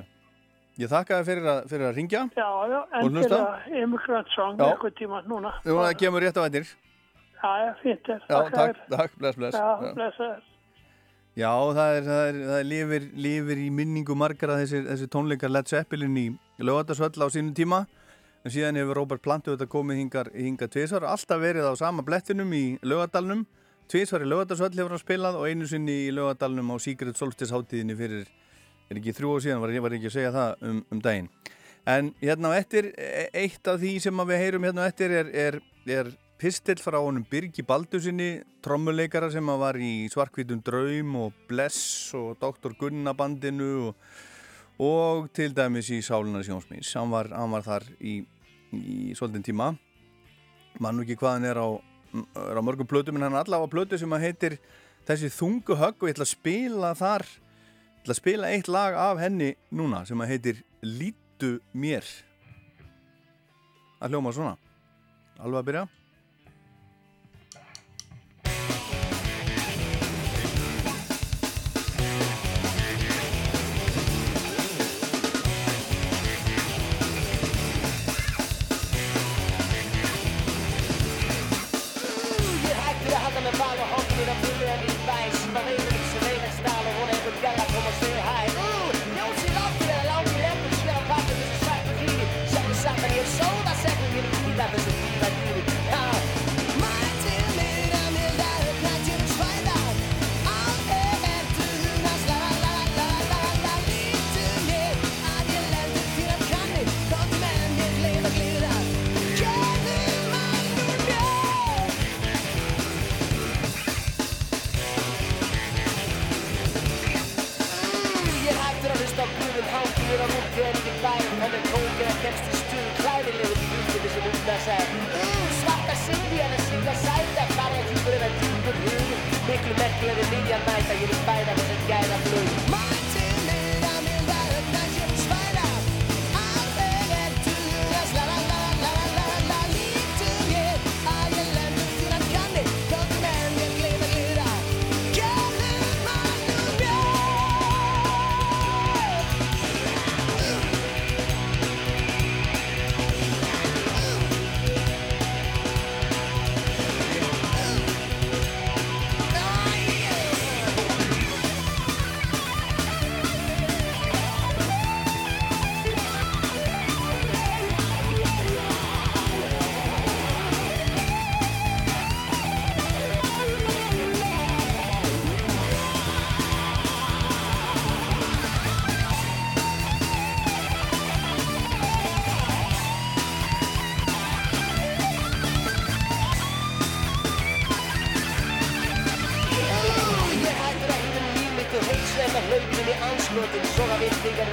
Speaker 2: ég þakka þér fyrir að, fyrir að ringja.
Speaker 17: Já, já,
Speaker 2: Og hlusta?
Speaker 17: endilega Immigrant Song eitthvað tíma núna.
Speaker 2: Það kemur rétt á eittir.
Speaker 17: Já, já, fínt er.
Speaker 2: Já, takk, takk, bless, bless.
Speaker 17: Já, blessaður.
Speaker 2: Já, það er, það er, það er lifir, lifir í minningu margar að þessi, þessi tónleikar Led Zeppelin í lögatarsvöll á sínum tíma. En síðan hefur Robert Plant auðvitað komið hingar, hingar tvisvar, alltaf verið á sama blettinum í lögadalnum tvisvar í lögatarsvöll hefur hann spilað og einu sinni í lögadalnum á Secret Solstice hátíðinni fyrir, er ekki þrjú og síðan var ég var ekki að segja það um, um daginn. En hérna á eftir, e- eitt af því sem við heyrum hérna á eftir er, er, er pistill frá honum Birgi Baldusinni trommuleikara sem var í Svarkvítum Draum og Bless og Dr. Gunna bandinu og, og til dæmis í Sálunar Sjónsmís hann var, hann var þar í, í svolítinn tíma. Mann nú ekki hvað hann er á, er á mörgum plötum en hann er allavega plötu sem heitir þessi þungu högg og ég ætla að spila þar ég ætla að spila eitt lag af henni núna sem heitir Lítu mér. Að hljóma svona. Alveg að byrja
Speaker 18: Textistuðu klæðilegu hluti sem undan sagði Svarta syndíana synda sæta Fara ekki fyrir að djúpur hug Miklu merklegur vilja mæta Ég vil bæða þess að gæða flug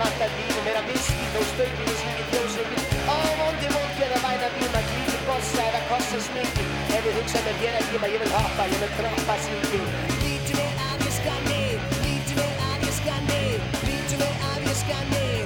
Speaker 18: alltaf lífum er að mistýta og stöyri í síni fjósögni Ó, vondi vond hér að væna víma, grífi bossa eða kossa smingi Ef ég hugsa með þér að tíma, ég vil hoppa, ég vil droppa smingi Lítum við af e ég skanni, lítum við af e ég skanni, lítum við af e ég skanni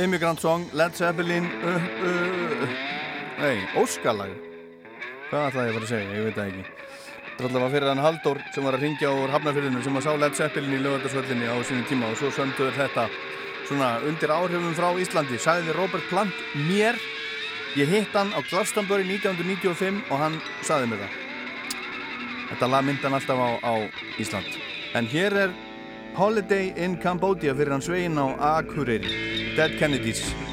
Speaker 2: Immigrant Song, Led Zeppelin uh, uh, Nei, Óskalag. Hvað ætlaði ég að fara að segja, ég veit það ekki. Það er alltaf fyrir hann Halldór sem var að ringja úr Hafnarfyrðinu sem að sá Led Zeppelin í lögöldarsvöllinni á sínum tíma og svo sönduður þetta svona undir áhrifum frá Íslandi. Sagði Robert Plant mér ég hitt hann á Glastonbury 1995 og hann sagði mér það. Þetta lag myndi hann alltaf á, á Ísland. En hér er Holiday in Cambodia fyrir hann svegin á Akureyri Dead Kennedys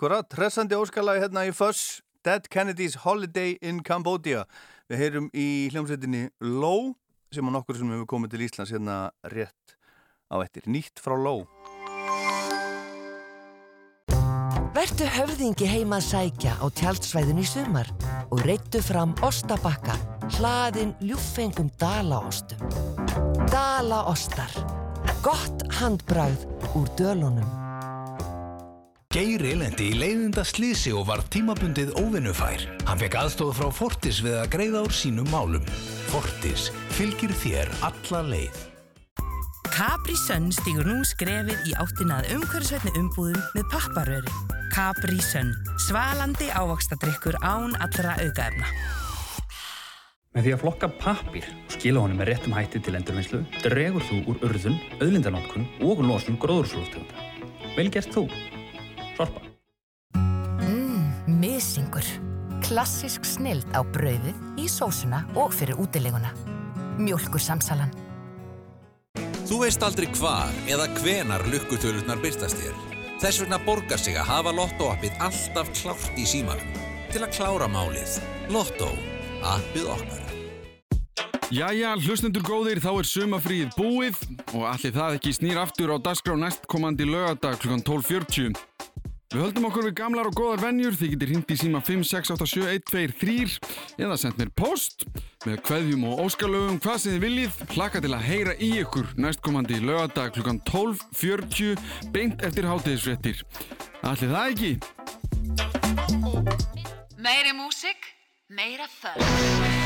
Speaker 2: Akkurat, hressandi óskalagi hérna í Fuss Dead Kennedys Holiday in Cambodia Við heyrum í hljómsveitinni Low sem á nokkur sem hefur komið til Íslands hérna rétt á ettir Nýtt frá Low
Speaker 19: Vertu höfðingi heima að sækja á tjaldsvæðinu í sumar og reittu fram ostabakka hlaðin ljúffengum dalaostum. Dalaostar. Gott handbrað úr dölunum.
Speaker 11: Geiri lendi í leiðinda slísi og var tímabundið óvinnufær. Hann fekk aðstóð frá Fortis við að greiða úr sínum málum. Fortis fylgir þér alla leið.
Speaker 20: Capri Sun stígur nú skrefið í áttina að umhverfisveitni umbúðum með papparöri. Capri Sun. Svalandi ávakstadrykkur án allra aukaefna.
Speaker 21: Með því að flokka pappír og skila honum með réttum hætti til endurvinnslu dregur þú úr urðun, auðlindanótkun og losun gróðurslóftegunda. Vel gert þú. Sorpa.
Speaker 22: Mmm, misingur. Klassisk snild á brauðið, í sósuna og fyrir útileguna. Mjólkur samsalan.
Speaker 23: Þú veist aldrei hvar eða hvenar lukkutölurnar byrtast þér. Þess vegna borgar sig að hafa Lotto-appið alltaf klárt í símanum. Til að klára málið. Lotto. Appið okkar.
Speaker 24: Jæja, hlustendur góðir, þá er sumafríð búið og allir það ekki snýr aftur á dagskrá næstkomandi lögadag kl. 12.40. Við höldum okkur við gamlar og góðar venjur, þið getur hindi síma 5687123 eða sendt mér post með kveðjum og óskalöfum hvað sem þið viljið, hlaka til að heyra í ykkur næstkomandi lögadag kl. 12.40 beint eftir hátegisfrettir. Allir það ekki?
Speaker 1: Meiri músik, meira þörf.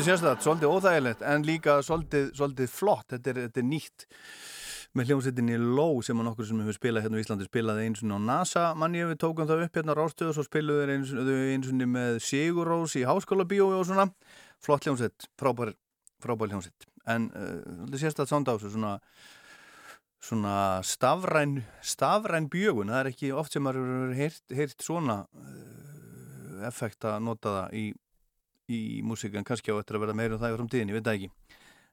Speaker 2: Svolítið sérstætt, svolítið óþægilegt en líka svolítið, svolítið flott. Þetta er, þetta er nýtt með hljómsveitinni Low sem að nokkur sem hefur spilað hérna í Íslandi spilaði eins og á NASA manni við tókum það upp hérna á Rástöðu og svo spiluðu þeir eins, eins og með Sigur Rós í Háskóla Bíói og svona. Flott hljómsveit, frábær, frábær hljómsveit. En uh, sérstætt sánd á þessu svona svona stafræn stafræn bjögun, það er ekki oft sem maður hefur heyrt, heyrt svona uh, effekt að nota það í, í músíkan, kannski á eftir að verða meira um það í framtíðin, ég veit það ekki.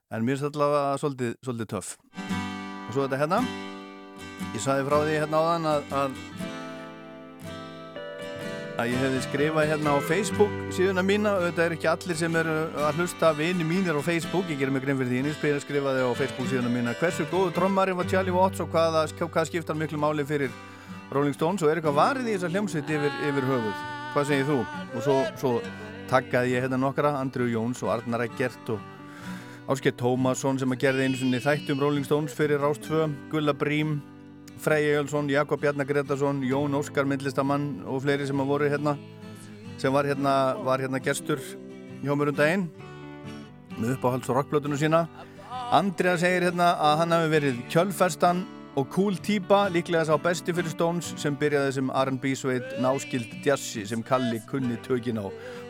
Speaker 2: En mér er allavega svolítið, svolítið töff. Og svo þetta hérna. Ég saði frá því hérna áðan að, að að ég hefði skrifað hérna á Facebook síðuna mína, þetta er ekki allir sem eru að hlusta vini mínir á Facebook. Ég ger mig grein fyrir því, ég skrifaði á Facebook síðuna mína. Hversu góðu trommari var Charlie Watts og hvaða, hvað skiptar miklu máli fyrir Rolling Stones? Og er eitthvað varið í þessar hljómsveit yfir, yfir höfuð, hvað segir þú? og svo, svo takkaði ég hérna nokkra Andrew Jones og Arnar Eggert og Ásker Tómasson sem að gerði einu svonni þættum Rolling Stones fyrir Rástfö, Gulla Brím, Frey Egilson, Jakob Bjarnar Gretarsson, Jón Óskar Myndlistamann og fleiri sem að voru hérna, sem var hérna, var hérna gestur hjá mér um daginn með uppáhalds og rockblötunum sína. Andrea segir hérna að hann hafi verið kjölferstan og cool týpa, líklega sá besti fyrir Stones sem byrjaði sem R&B sveit náskild djassi sem Kalli kunni tökin á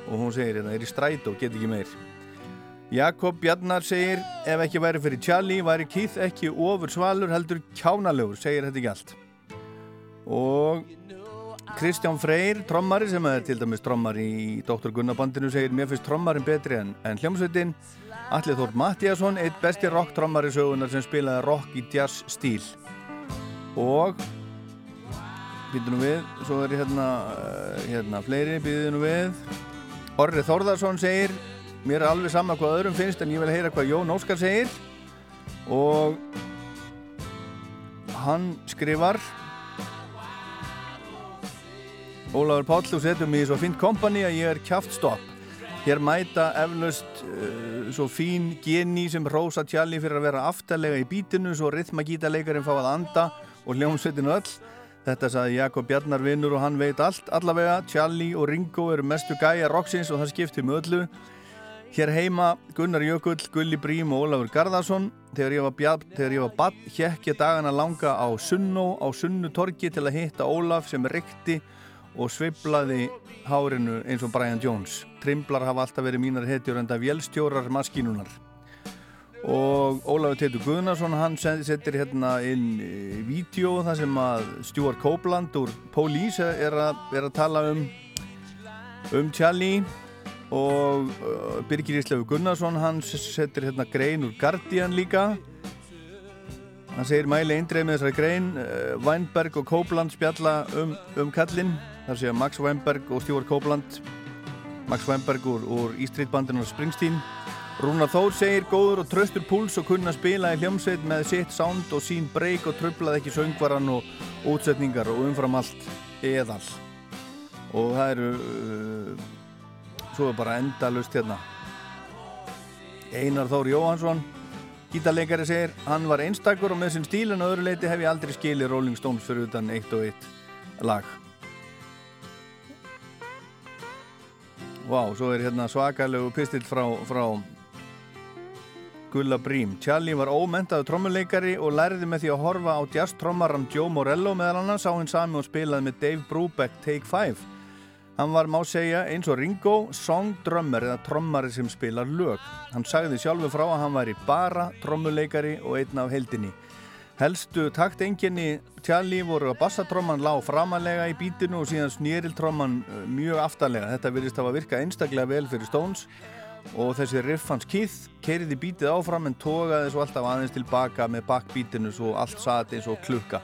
Speaker 2: og hún segir hérna, er í stræt og get ekki meir. Jakob Bjarnar segir ef ekki væri fyrir Charlie væri Keith ekki ofur svalur heldur kjánalegur, segir þetta ekki allt og Kristján Freyr, trommari sem er til dæmis trommari í Dr. Gunnarbandinu segir mér finnst trommarin betri en, en hljómsveitin Allir Þór Mattíasson eitt besti rock trommari sögunar sem spilaði rock í jazz stíl og býtum við svo er hérna, eh, hérna fleiri býðum við Orri Þórðarsson segir mér er alveg sama hvað öðrum finnst en ég vil heyra hvað Jón Óskar segir. Og hann skrifar Ólafur Páll þú setur mig í svo fint kompani að ég er kjáftstopp hér mæta eflaust uh, svo fín geni sem Rósa Tjalli fyrir að vera aftalega í bítinu svo rithmagítaleikarin fá að anda og hljómsveitinu öll Þetta saði Jakob Bjarnar vinnur og hann veit allt allavega. Tjalli og Ringo eru mestu gæja roxins og það skiptir með öllu. Hér heima Gunnar Jökull, Gulli Brím og Ólafur Garðarsson. Þegar ég var bjart, þegar ég var bann, hjekk ég dagana langa á Sunnó, á Sunnutorki til að hitta Ólaf sem rekti og sveiblaði hárinu eins og Brian Jones. Trimblar hafa alltaf verið mínar hetjur enda vélstjórar maskínunar. Og Ólafur Teitur Guðnarsson, hann setir hérna inn í vídeo þar sem að Stuart Copeland úr Police er er að tala um um Charlie. Og uh, Birgir Íslegu Gunnarsson hann setur hérna grein úr Guardian líka. Hann segir mæli eindreið með þessari grein uh, Weinberg og Copeland spjalla um, um kallinn. Þar séu Max Weinberg og Stuart Copeland. Max Weinberg úr, úr E-Street bandinu og Springsteen Rúnar Þór segir góður og tröstur púls og kunna spila í hljómsveit með sitt sound og sín breyk og tröflað ekki söngvaran og útsetningar og umfram allt eðal. Og það eru uh, svo er bara endalust hérna. Einar Þóri Jóhansson gítarleikari segir hann var einstakur og með sinn stíl en öðru leiti hef ég aldrei skilið Rolling Stones fyrir utan eitt og eitt lag. Vá, wow, svo er hérna svakalegu pistill frá, frá Gulla Brím Charlie var ómentaðu trommuleikari og lærði með því að horfa á jazz-trommaran Joe Morello meðal annars á hinn sami og spilaði með Dave Brubeck Take 5 Hann var, má segja, eins og Ringo, songdrömmar eða trommari sem spilar lög. Hann sagði sjálfur frá að hann væri bara trommuleikari og einn af heldinni. Helstu taktenginni Tjalli voru að bassatromman lág framalega í bítinu og síðan snýriltromman uh, mjög aftalega. Þetta virðist að virka einstaklega vel fyrir Stones og þessi riff hans Keith keiriði bítið áfram en tókaði svo alltaf aðeins tilbaka með bakbítinu svo allt sati eins og klukka.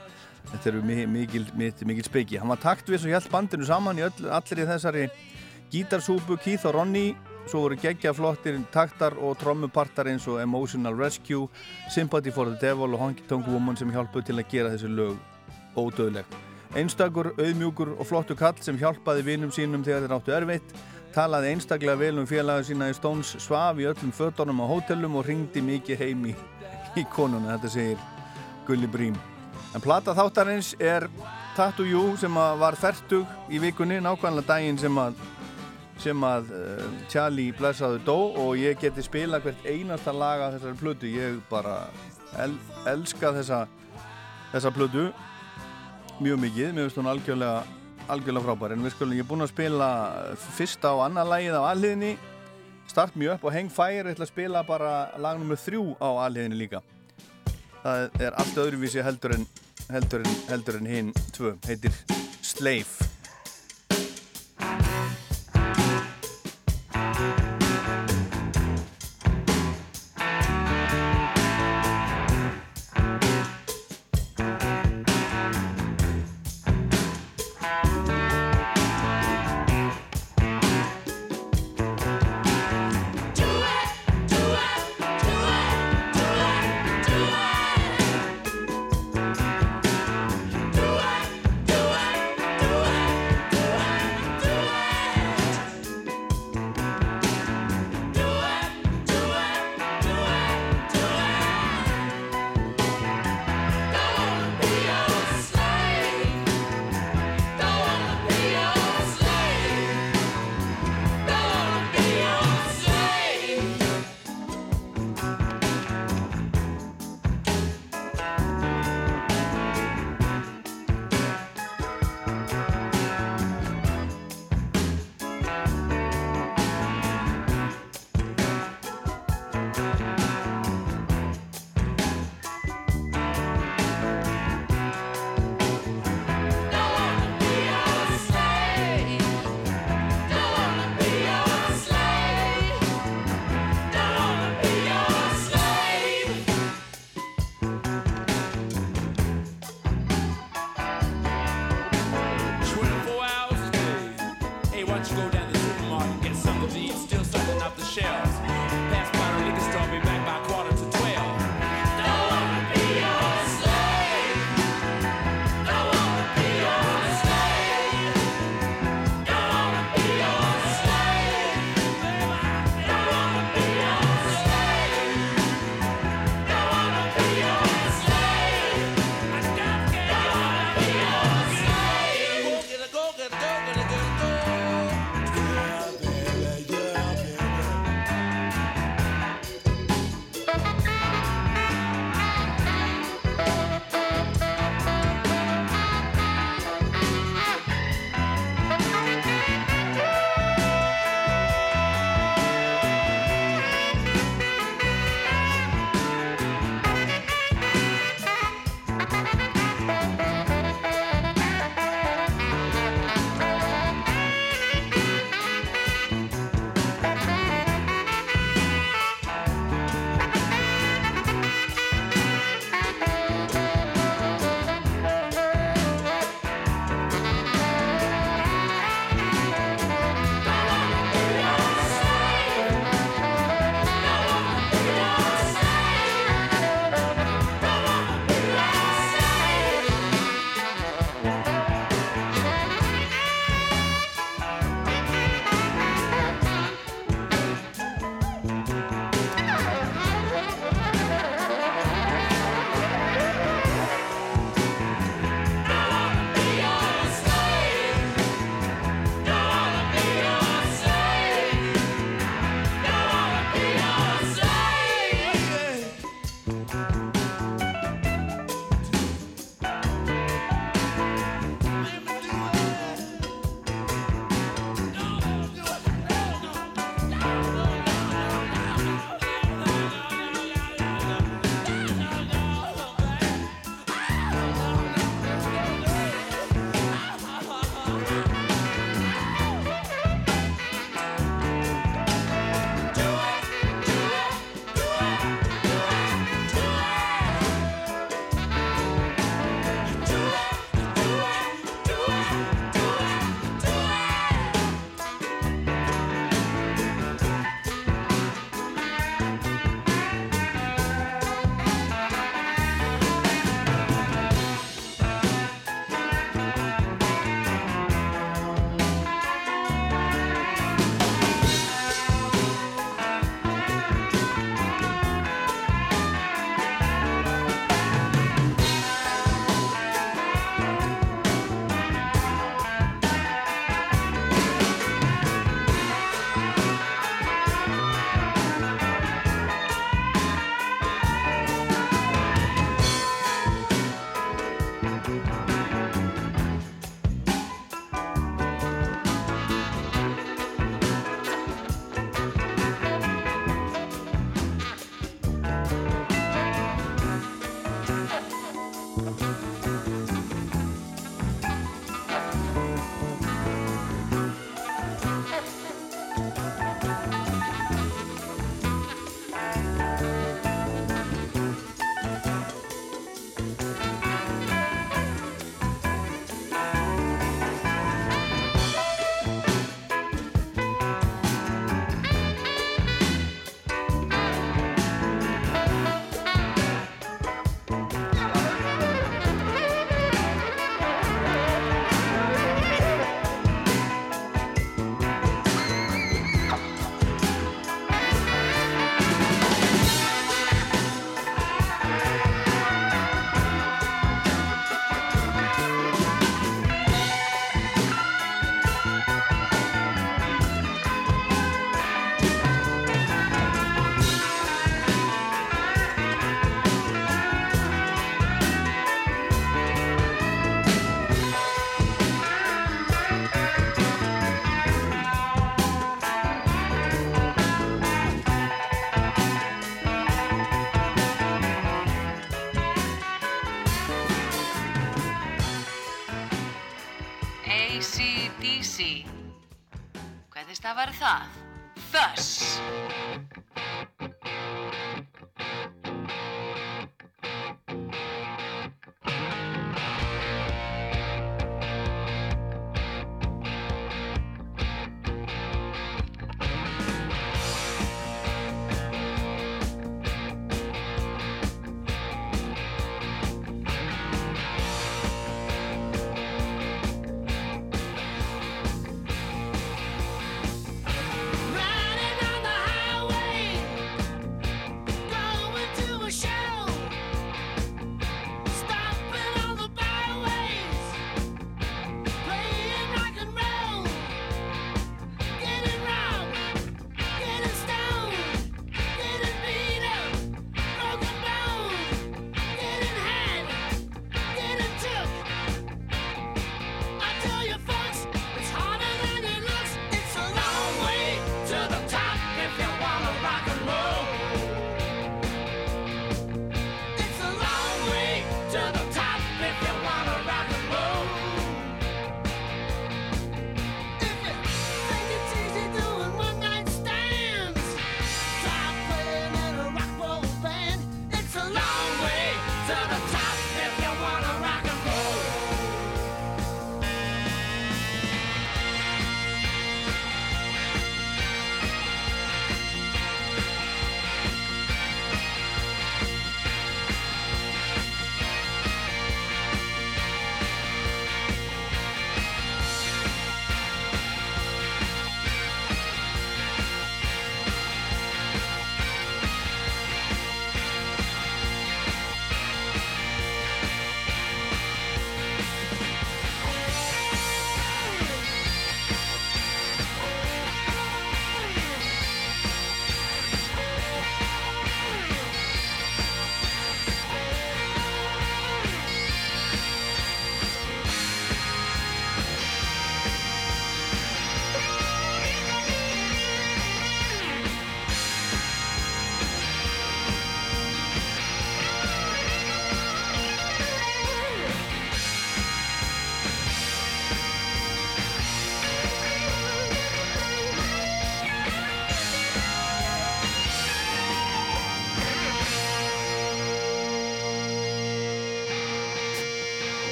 Speaker 2: Þetta eru mikil, mikil, mikil speiki. Hann var taktvis og hjælt bandinu saman í öll, allir í þessari gítarsúpu, Keith og Ronny. Svo voru geggja flottir taktar og trommupartar eins og Emotional Rescue, Sympathy for the Devil og Honky Tonk Woman sem hjálpuð til að gera þessi lög ódöðleg. Einstakur, auðmjúkur og flottu kall sem hjálpaði vinum sínum þegar þeir áttu erfitt, talaði einstaklega vel um félaga sína í Stones, svaf í öllum fötunum á hótelum og ringdi mikið heim í, í konuna, þetta segir Gulli Brím. En plata þáttarins er Tattoo You sem var færtug í vikunni, nákvæmlega daginn sem að sem að uh, Charlie blessaðu dó og ég geti spila hvert einasta lag af þessari plötu ég bara el, elska þessa þessa plötu mjög mikið, mér finnst hún algjörlega algjörlega frábær, en við skulum, er búinn að spila fyrsta og annar lagið á alliðinni Start Me Up og Hang Fire ég ætla að spila bara lag nummið þrjú á alliðinni líka. Það er allt öðruvísi heldur en heldur en, heldur en hinn tvö, heitir Slave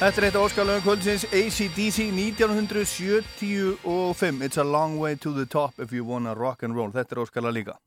Speaker 3: Þetta er eitt óskalöfum kvöldsins ACDC 1975 It's a long way to the top if you wanna rock and roll. Þetta er óskala líka.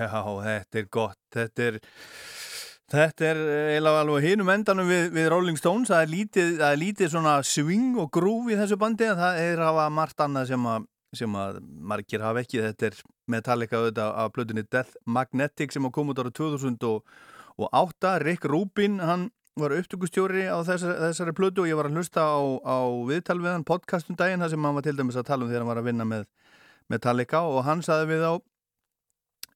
Speaker 2: Já, þetta er gott. Þetta er, þetta er eiginlega alveg hinum endanum við, við Rolling Stones. Það er, lítið, það er lítið svona swing og groove í þessu bandi en það er hafa margt annað sem að, sem að margir hafa ekki. Þetta er Metallica auðvitað af plötunni Death Magnetic sem kom út ára 2008. Rick Rubin, hann var upptökustjóri á þessari, þessari plötu og ég var að hlusta á, á viðtal við hann podcastum daginn þar sem hann var til dæmis að tala um þegar hann var að vinna með Metallica og hann saði við á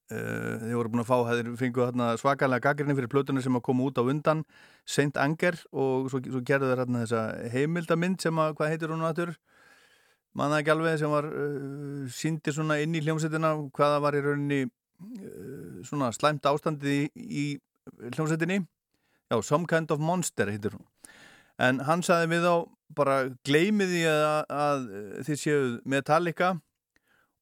Speaker 2: Uh, þeir voru búin að fá, þeir fengu svakalega gaggrinni fyrir plötunni sem að koma út á undan Saint Anger og svo, svo gerðu þeir hérna þessa heimildamind sem að, hvað heitir hún náttúr mannaði ekki alveg sem var uh, síndi svona inn í hljómsettina hvaða var í rauninni uh, svona slæmt ástandið í, í hljómsettinni. Já, Some Kind of Monster heitir hún. En hann saði við á bara gleimiði að, að þið séu Metallica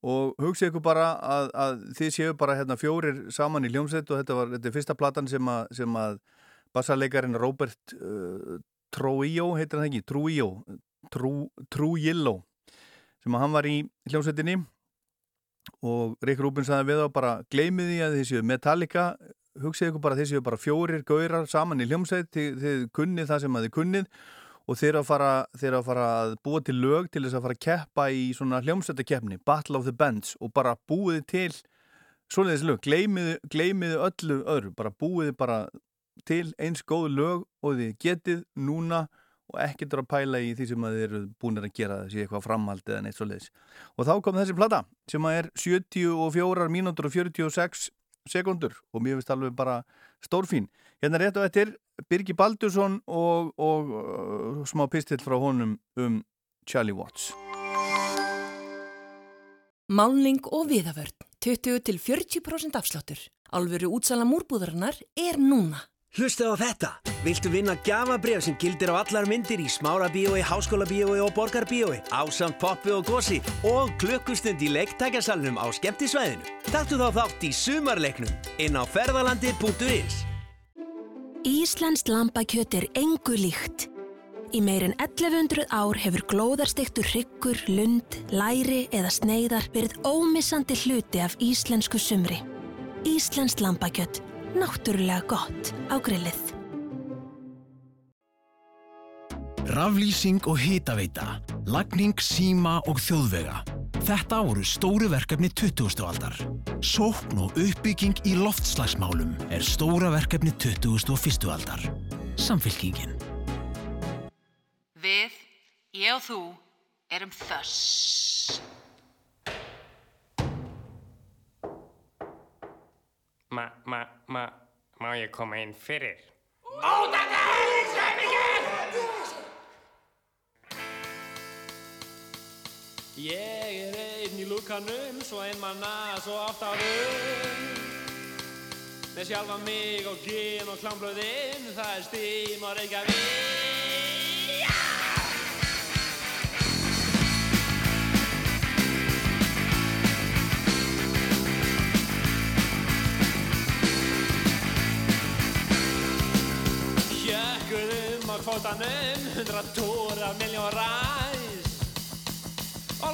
Speaker 2: og hugsið ykkur bara að, að þið séu bara hérna fjórir saman í hljómsveit og þetta var þetta er fyrsta platan sem að, sem að bassarleikarin Robert uh, Trujillo, heitir hann ekki? Trujillo Tru, Trujillo sem að hann var í hljómsveitinni. Og Rick Rubin saði við á bara gleymið því að þið séu Metallica. Hugsið ykkur bara þið séu bara fjórir gaurar saman í hljómsveit þið, þið kunnið það sem að þið kunnið og þeir að fara, þeir að fara að búa til lög til þess að fara að keppa í svona hljómsættakepni, Battle of the Bands og bara búið til svoleiðis lög, gleymiðu, gleymiðu öllu öðru, bara búið bara til eins góð lög og þið getið núna og ekkert að pæla í því sem að þið eru búin að gera þessi eitthvað framhald eða neitt svoleiðis og þá kom þessi plata sem að er 74 mínútur og 46 sekundur og mér finnst alveg bara stórfín. Hérna rétt og eftir Birgi Baldursson og, og uh, smá pistill frá honum um Charlie Watts.
Speaker 10: Málning og viðavörn 20-40% afsláttur. Alvöru útsala múrbúðarinnar er núna.
Speaker 25: Hlustu á þetta. Viltu vinna gafabref sem gildir á allar myndir í smára bíói, háskóla bíói og borgar bíói, ásamt poppi og gósi og klukkustund í leiktækjasalunum á skemmtisvæðinu? Taktu þá þátt í sumarleiknum inn á ferðalandi.is.
Speaker 26: Íslandst lambakjöt er engu líkt. Í meirinn 1100 ár hefur glóðarstektur hryggur, lund, læri eða sneiðar verið ómissandi hluti af íslensku sumri. Íslandst lambakjöt náttúrulega gott á grillið.
Speaker 11: Raflýsing og hitaveita, lagning, síma og þjóðvega. Þetta voru stóru verkefni 20. aldar. Sókn og uppbygging í loftslagsmálum er stóra verkefni 21. aldar. Samfylkingin.
Speaker 1: Við, ég og þú, erum þöss.
Speaker 27: Ma, ma, ma, má ég koma inn fyrir?
Speaker 28: Ótaka! Sveifingin!
Speaker 29: Ég er einn í lúkanum, svo einn manna, svo árum Með sjálfa mig og gin og klámblöðinn, það er stím og reykjavík Hjökkuðum á kvótanum, hundra tóra, miljón ræs Og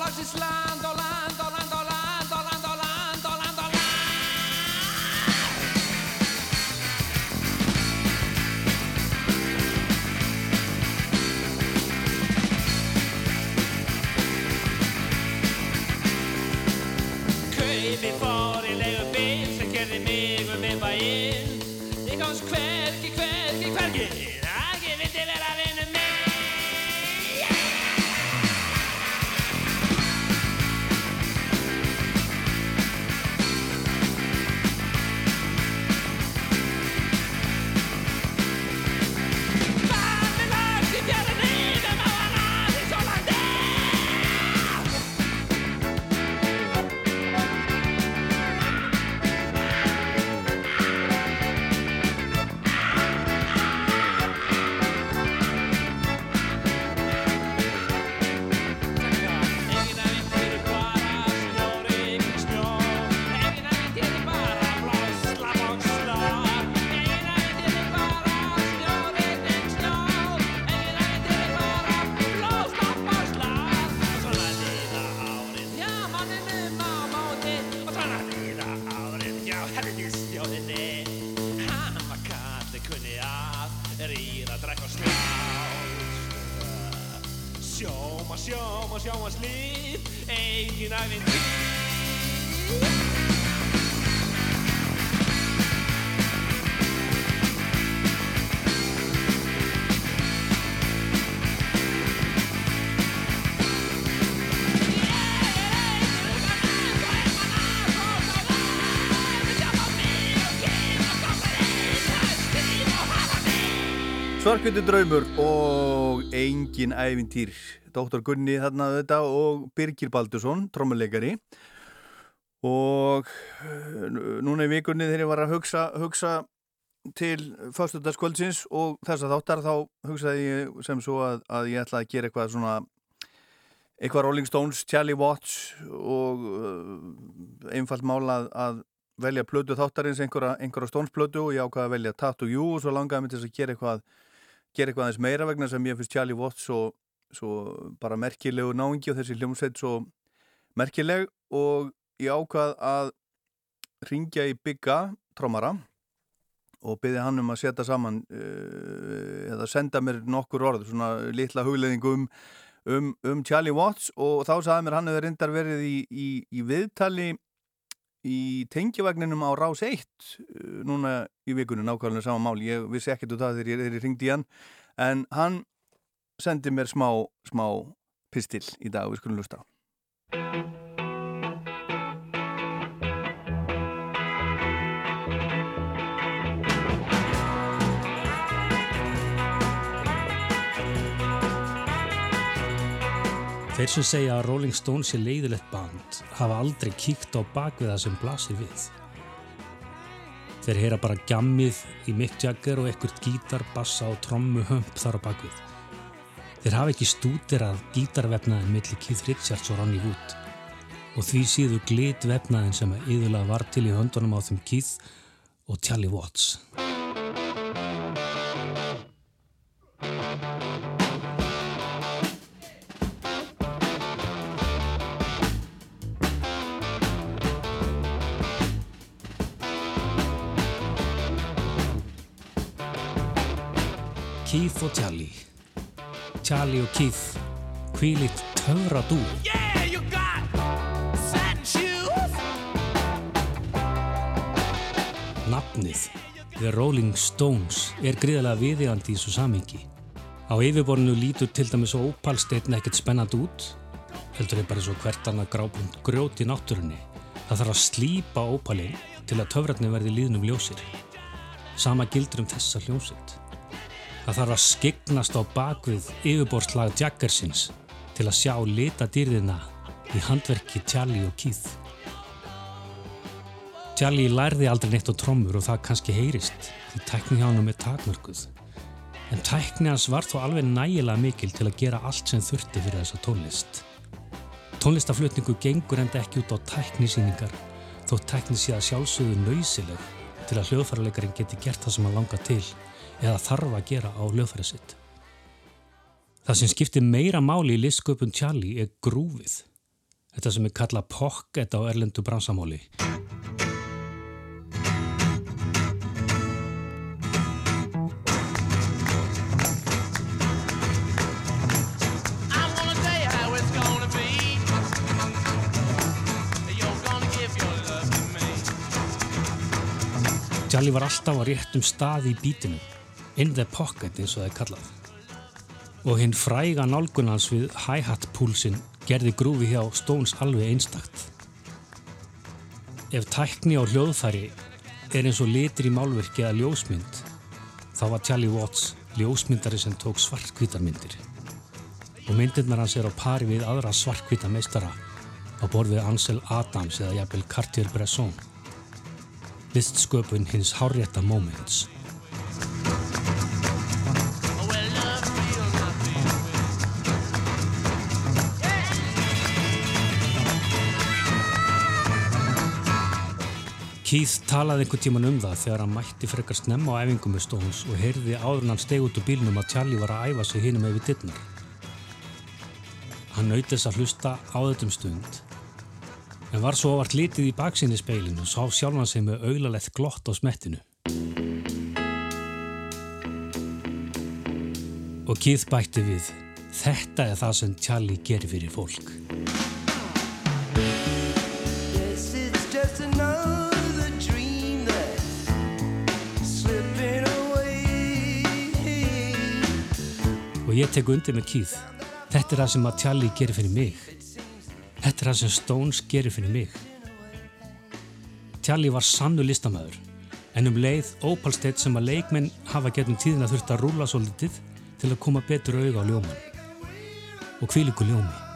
Speaker 29: við að drekka snjátt. Sjóma, sjóma, sjóma slíf, eigin æfinn líf.
Speaker 2: Svarkvöldu draumur og engin ævintýr Dr. Gunni þarna þetta og Birgir Baldursson, trommuleikari og eh, núna í vikunni þegar ég var að hugsa, hugsa til fyrstutaskvöldsins og þessa þáttar þá hugsaði ég sem svo að, að ég ætlaði að gera eitthvað svona eitthvað Rolling Stones, Charlie Watts og uh, einfalt mála að, að velja plödu þáttarins einhverja, einhverja Stones plödu og ég ákvaði að velja Tattoo You og svo langaði mig til að gera eitthvað gera eitthvað aðeins meira vegna sem ég finnst Charlie Watts svo, svo bara merkilegu náingi og þessi hljómsveit svo merkileg og ég ákvað að ringja í bygga trómara og byrði hann um að setja saman uh, eða senda mér nokkur orð svona litla hugleðingu um, um, um Charlie Watts. Og þá sagði mér hann hefur reyndar verið í, í, í viðtali í tengjavagninum á Rás 1 uh, núna í vikunum nákvæmlega sama mál ég vissi ekkert úr það þegar ég, ringdi hann en hann sendi mér smá, smá pistil í dag og við skulum lusta á
Speaker 30: Þeir sem segja að Rolling Stones sé leiðilegt band hafa aldrei kíkt á bakviða sem blasir við. Þeir heyra bara gammið í Mick Jagger og ekkert gítar, bassa og trommu hömp þar á bakvið. Þeir hafa ekki stúderað gítarvefnaðin millir Keith Richards og Ronnie Wood og því síðu glit vefnaðin sem að yðurlega var til í höndunum á þeim Keith og Charlie Watts. Keith og Charlie. Charlie og Keith hvílitt töfra dú
Speaker 28: Yeah, you got satin shoes.
Speaker 30: Nafnið The Rolling Stones er gríðarlega viðjandi í þessu samingi Á yfirborinu lítur til dæmis ópalsteinn ekkert spennand út heldur er bara svo hvert annað grábund grjót í náttúrunni. Það þarf að slípa ópalinn til að töfratni verði líðnum ljósir. Sama gildur um þessa hljómsveit Það þarf að skegnast á bakvið yfirborslag Jaggersins til að sjá lita dýrðina í handverki Charlie og Keith. Charlie lærði aldrei neitt á trommur og það kannski heyrist því tækni hjá hann er takmörguð. En tækni hans var þó alveg nægilega mikil til að gera allt sem þurfti fyrir þessa tónlist. Tónlistaflutningu gengur enda ekki út á tæknisýningar þó tækni sé að sjálfsögðu nöysileg til að hljóðfærarleikarin geti gert það sem hann langar til eða þarf að gera á hljóðfæri sitt. Það sem skiptir meira máli í listsköpun Charlie er grúfið. Þetta sem er kallað pocket á erlendu bransamáli.
Speaker 28: I wanna tell you how it's gonna be. You're gonna give your love to me.
Speaker 30: Charlie var alltaf á réttum stað í bítinu, in the pocket eins og það er kallað. Og hinn fræga nálgunans við hi-hat púlsinn gerði grúfi hjá Stones alveg einstakt. Ef tækni á hljóðfæri er eins og litur í málverki eða ljósmynd, þá var Charlie Watts ljósmyndari sem tók svartkvítarmyndir. Og myndirnar hans er á pari við aðra svartkvíta meistara á borð við Ansel Adams eða jafnvel Cartier-Bresson. Listsköpun hins hárrétta moments. Keith talaði einhvern tíman um það þegar hann mætti frekar snemma á æfingum með Stones og heyrði áður en hann steg út úr bílnum að Charlie var að æfa sig hinum yfir dittnar. Hann þess að hlusta á þettum stund en var svo vart litið í baksinni speilinu og sá sjálfan sig með auðlalegt glott á smettinu. Og Keith bætti við
Speaker 3: Þetta er það sem Tjalli gerir fyrir fólk. Ég tek undir með Keith. Þetta er það sem að Tjalli gerir fyrir mig. Þetta er það sem Stones gerir fyrir mig. Tjalli var sannu listamæður, en um leið ópalsteitt sem að leikmenn hafa getum tíðin að þurft að rúla svo litið til að koma betur auga á ljóman. Og hvíliku ljómi.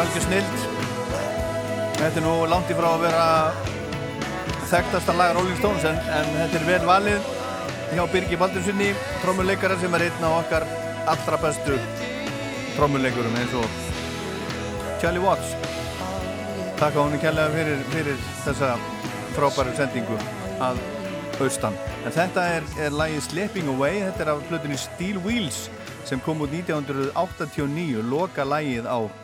Speaker 2: Er algjör snild. Þetta er nú langt í frá að vera þekktasta lag Rolling Stones en, en þetta er vel valið hjá Birgi Baldurssoni, trommuleikara sem er einn af okkar allra bestu trommuleikurum eins og Charlie Watts. Takk á henni kærlega fyrir, fyrir þessa frábæru sendingu að austan. En þetta er, er lagið Slipping Away, þetta er af hlutinni Steel Wheels sem kom út 1989, loka lagið á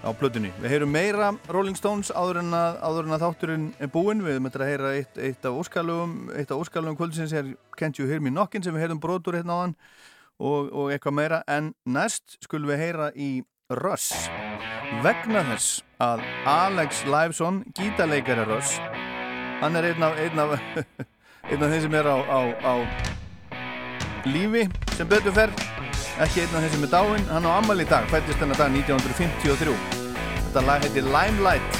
Speaker 2: á plötunni. Við heyrum meira Rolling Stones áður en að, áður en að þátturinn er búinn. Við möttum að heyra eitt, eitt af óskalugum kvöldsins er Can't You Hear Me Knockin' sem við heyrum brotur hérna á hann og, og eitthvað meira en næst skulum við heyra í Russ vegna þess að Alex Liveson gítarleikari Russ hann er einn af einn af, einn af þeim sem er á, á, á lífi sem betur fer ekki einn af þeim sem er dáinn hann á ammali í dag, fættist þennan dag 1953 þetta lag heitir Limelight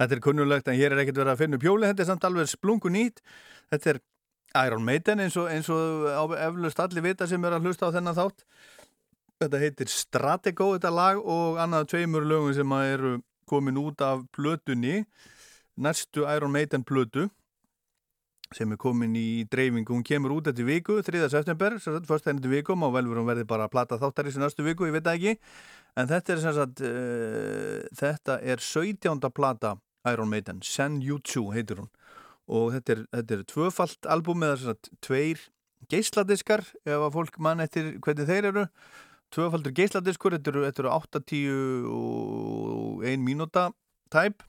Speaker 2: Þetta er kunnulegt en hér er ekkert verið að finna upp hjóli, þetta er samt alveg splungu nýtt. Þetta er Iron Maiden eins og, eins og eflust allir vita sem er að hlusta á þennan þátt. Þetta heitir Stratego þetta lag og annað tveimur lögum sem eru komin út af plötunni, næstu Iron Maiden plötu sem er komin í dreifingu. Hún kemur út eftir viku, 3. september, fyrst henni til viku, má vel verið hún verði bara að plata þáttar í þessu næstu viku, ég veit ekki. En þetta er sem sagt, uh, þetta er 17. plata Iron Maiden, Sen Jutsu heitir hún. Og þetta er, þetta er tvöfalt album eða sagt tveir geisladiskar, ef að fólk mann eftir hvernig þeir eru. Tvöfaldur geisladiskur, þetta eru, þetta eru 8-10 og 1 mínúta tæp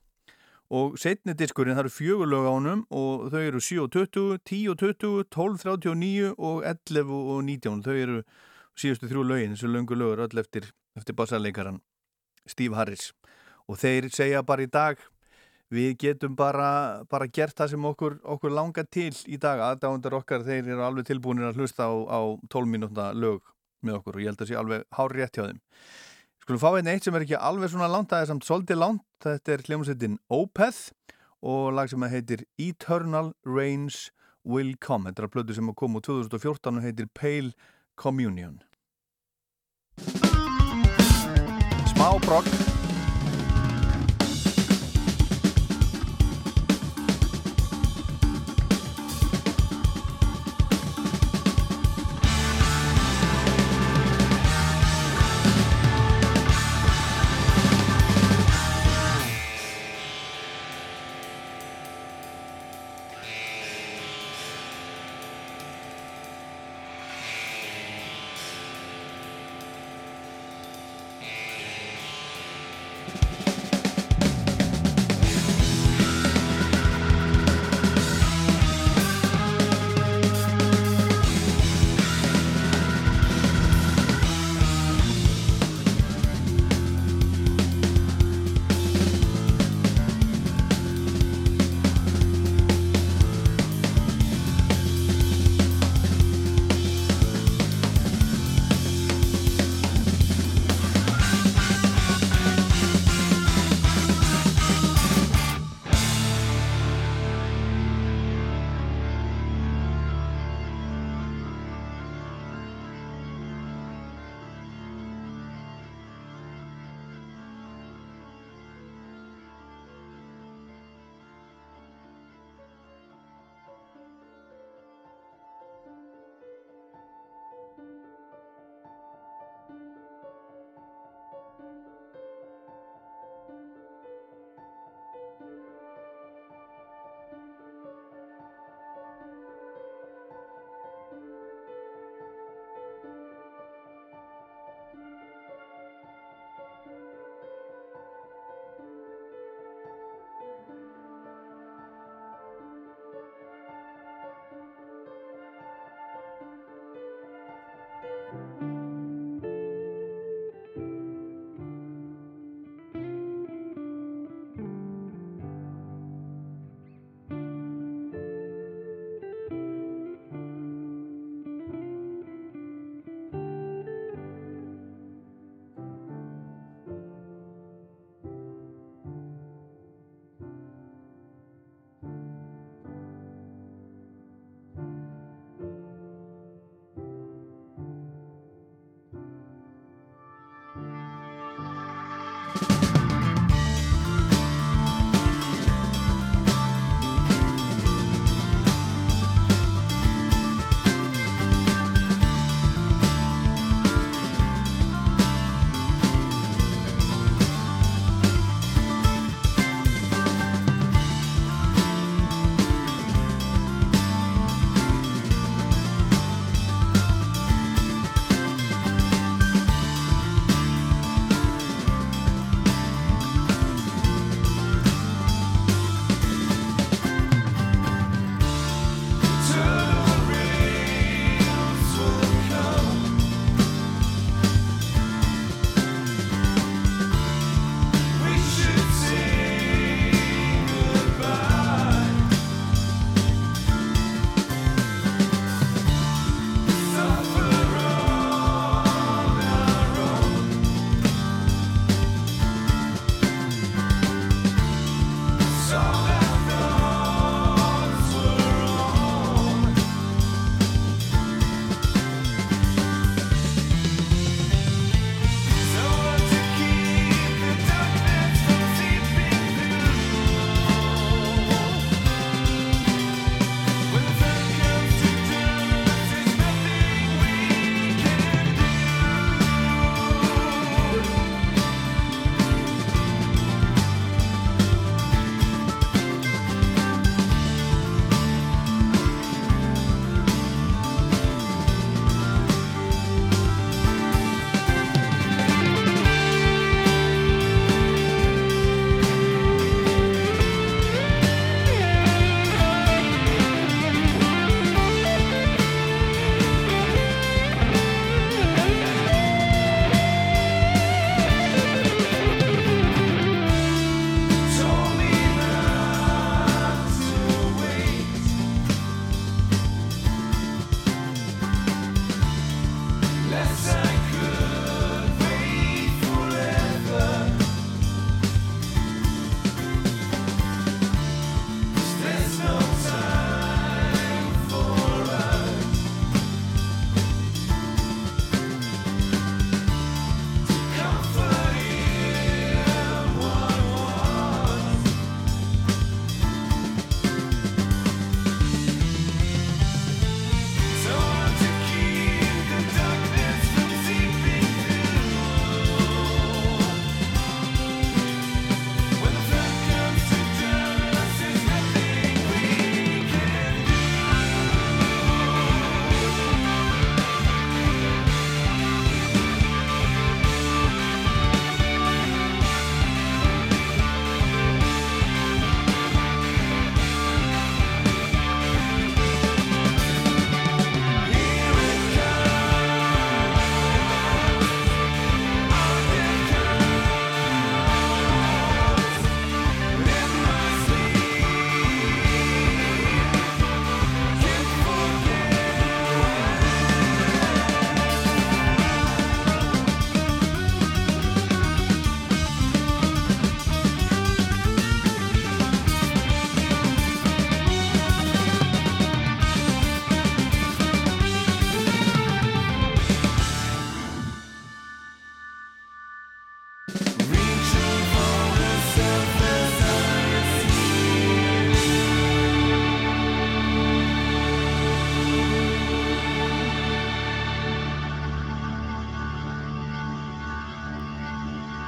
Speaker 2: og setni diskurinn, það eru fjögurlög á honum og þau eru 7 og 20, 10 og 20, 12, 39 og 11 og 19 þau eru síðustu þrjú lögin þessu löngu lögur öll eftir, eftir bassarleikaran Steve Harris og þeir segja bara í dag við getum bara, bara gert það sem okkur, okkur langar til í dag aðdándar okkar, þeir eru alveg tilbúinir að hlusta á, á 12 mínúta lög með okkur og ég held að sé alveg hár rétt hjá þeim Skulum fá einn eitt sem er ekki alveg svona langt, er samt svolítið langt, þetta er hljómsveitin Opeth og lag sem heitir Eternal Rains Will Come. Þetta er að blödu sem kom úr 2014 og heitir Pale Communion. Smá brokk.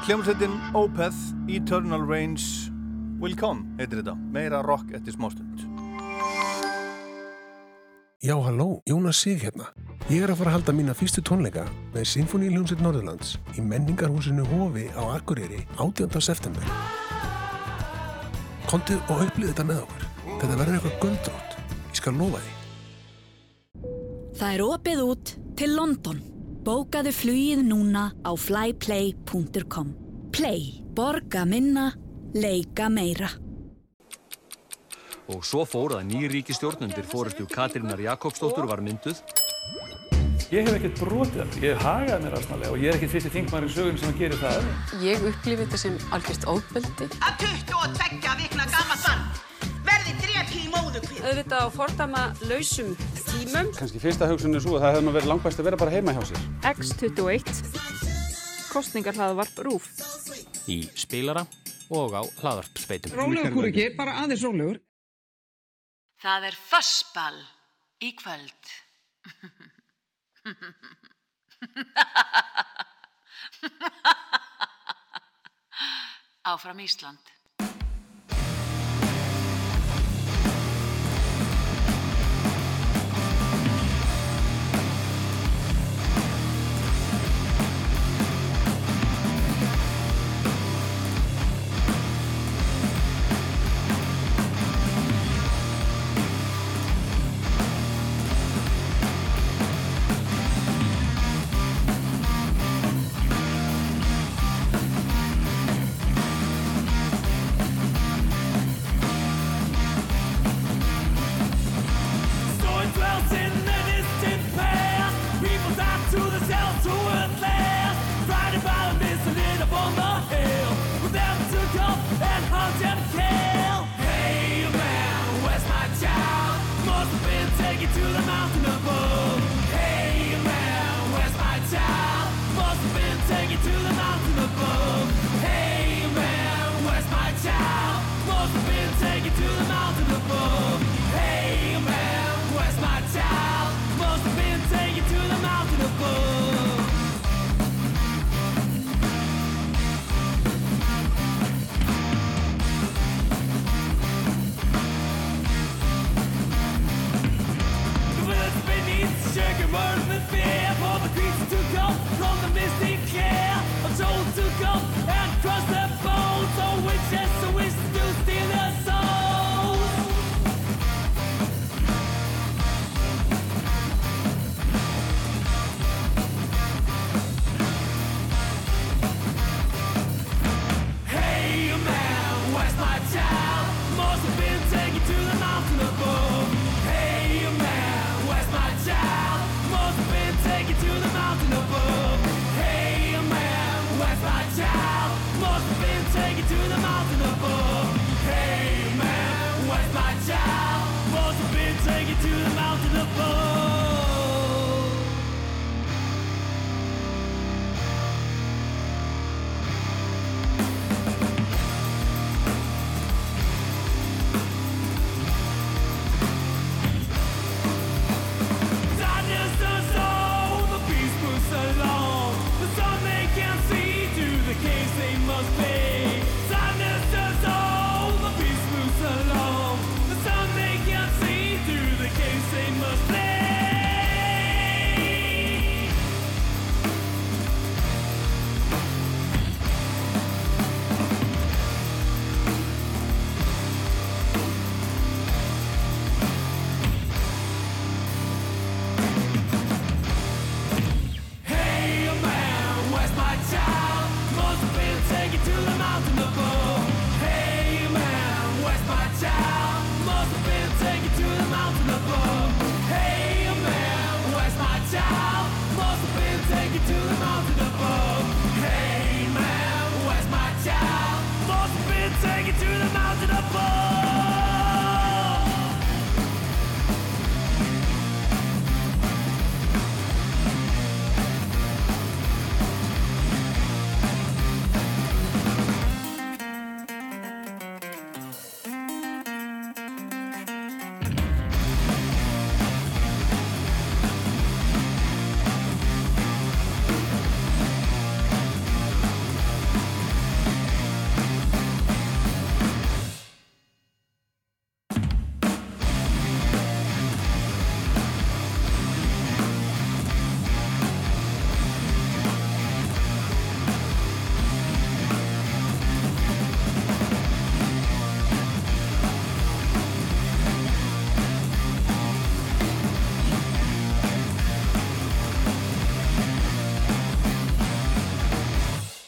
Speaker 2: Hljómsveitin Opeth, Eternal Range Will Come, heitir þetta. Meira rock eftir smástund.
Speaker 31: Já, halló, Jónas Sig hérna. Ég er að fara að halda mína fyrstu tónleika með Sinfoni Hljómsveit Norðurlands í menningarhúsinu Hofi á Akureyri 18. september. Kontið og upplið þetta með okkur. Þetta verður eitthvað göndrótt. Ég skal lofa því.
Speaker 32: Það er opið út til London. Bókaðu flugið núna á flyplay.com. Play. Borga minna. Leika meira.
Speaker 33: Og svo fór að nýjir ríkistjórnundir fórustu Katrínar Jakobsdóttur var mynduð.
Speaker 34: Ég hef ekkert brotið það. Ég hef hagað mér aðsnálega og ég er ekkert fyrsti þingmæri í sögun sem að gera það.
Speaker 35: Ég upplifi þetta sem algjört óbeldi.
Speaker 36: Að 22 vikna gammal drepi í móðukvið.
Speaker 35: Auðvitað á fordama lausum tímum.
Speaker 37: Kannski fyrsta hugsun er svo að það hefði nú verið langbæst að vera bara heima hjá sér.
Speaker 35: X21. Kostningarhlaðvarp RÚF.
Speaker 38: Í spilara og á hlaðarpsveitum.
Speaker 39: Rólegur kúriki, bara aðeins rólegur.
Speaker 1: Það er fassball í kvöld. Áfram Ísland.
Speaker 28: Been taken to the mountain above. Hey man, where's my? Must have been taken to the mountain above. Hey man, where's my? Must have been to the mountain above. The beneath fear for the creatures to come from the. I'm told to come and crush their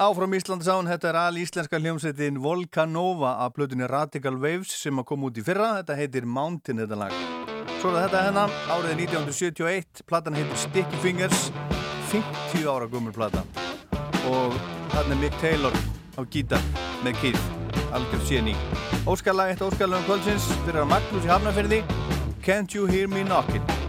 Speaker 2: Áfram Íslandsán, þetta er alíslenska hljómsveitin Volcanova af blöðunni Radical Waves sem að koma út í fyrra. Þetta heitir Mountain þetta lag. Svo er þetta hérna, árið 1971, platan heitir Sticky Fingers, 50 ára gummur plata. Og þarna er Mick Taylor á gítar með Keith, algjör séni. Óskarlag, eitt óskarlag um kvöldsins, fyrir að Magnús í Hafnarferði, Can't You Hear Me Knockin'?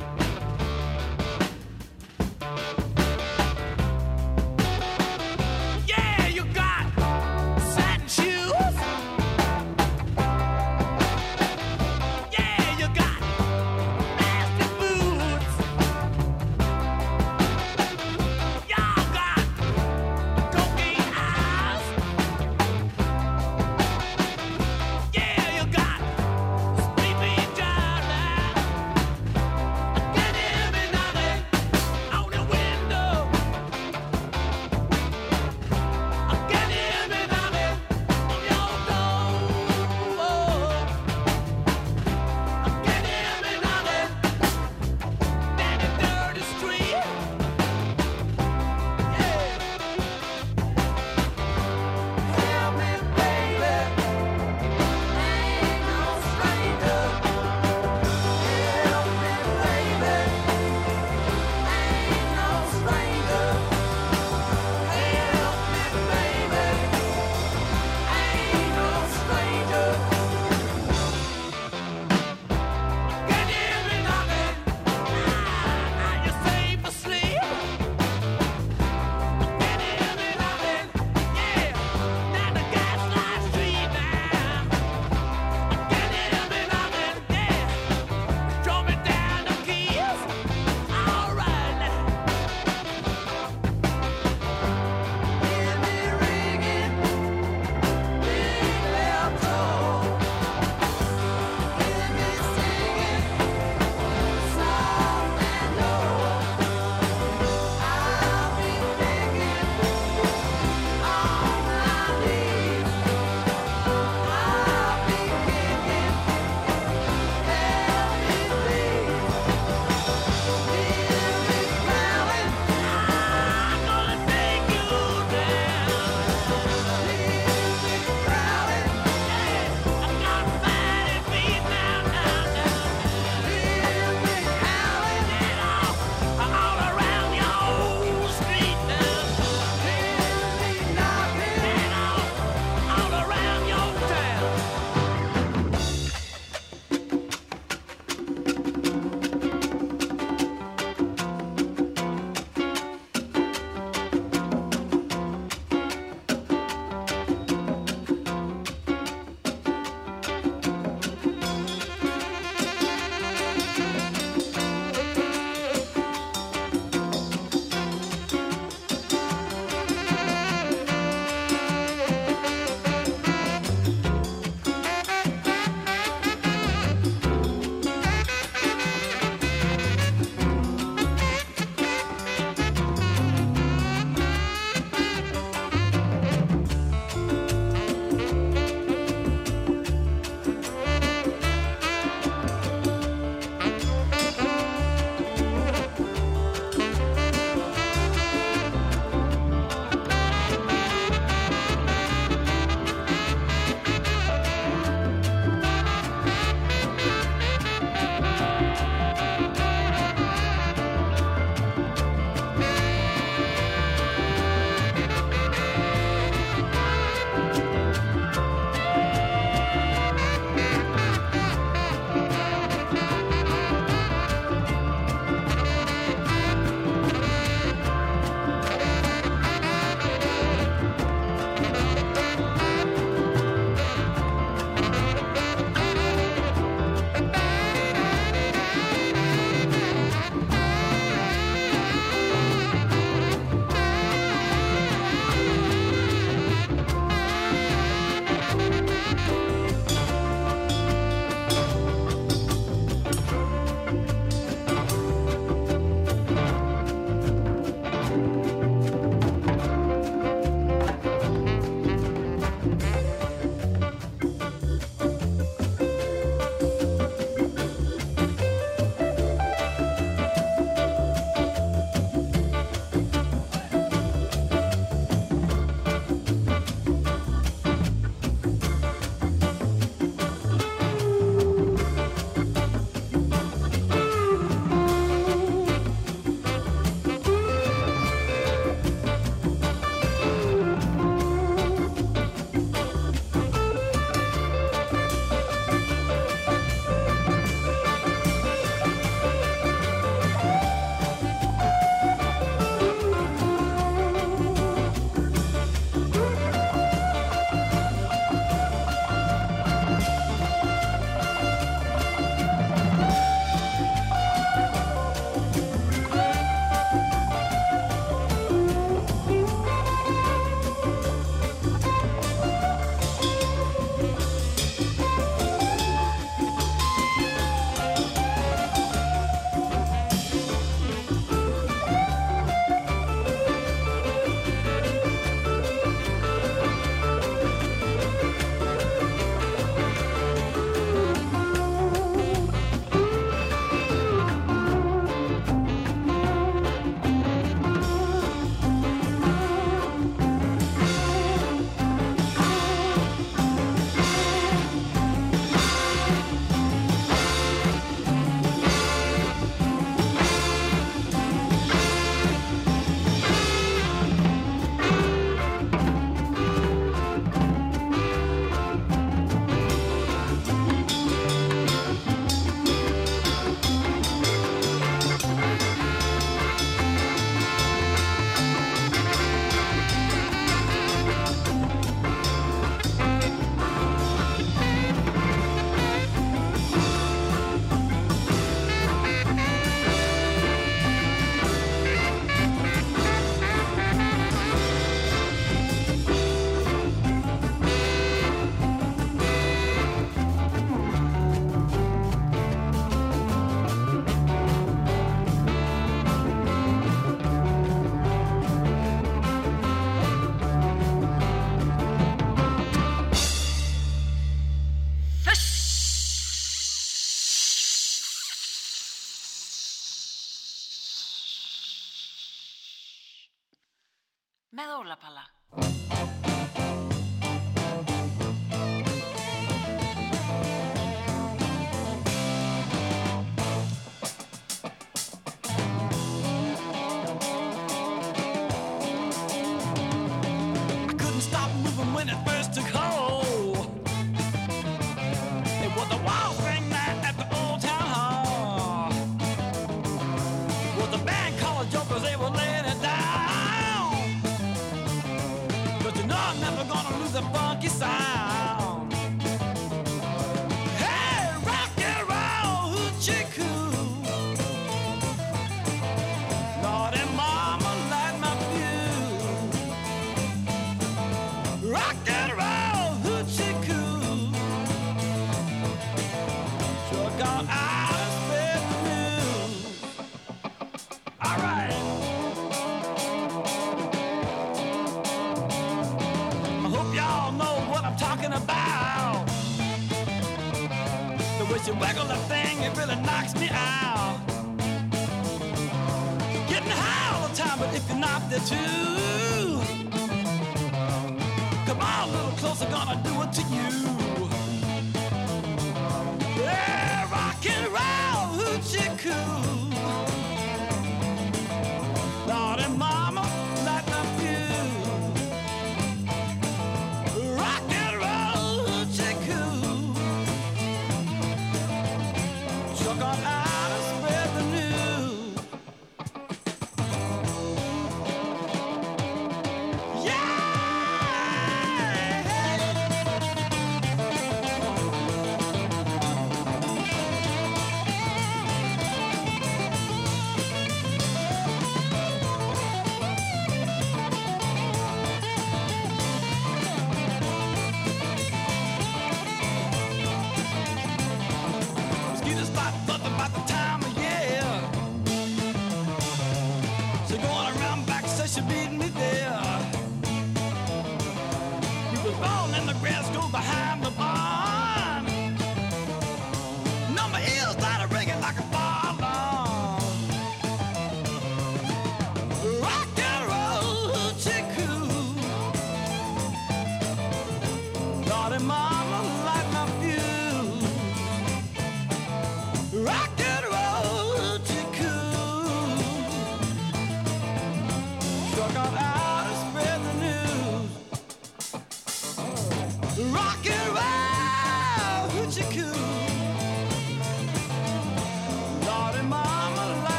Speaker 3: to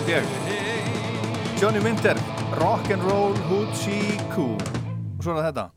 Speaker 2: held ég. Johnny Winter Rock'n'Roll Hoochie Coo og svona þetta.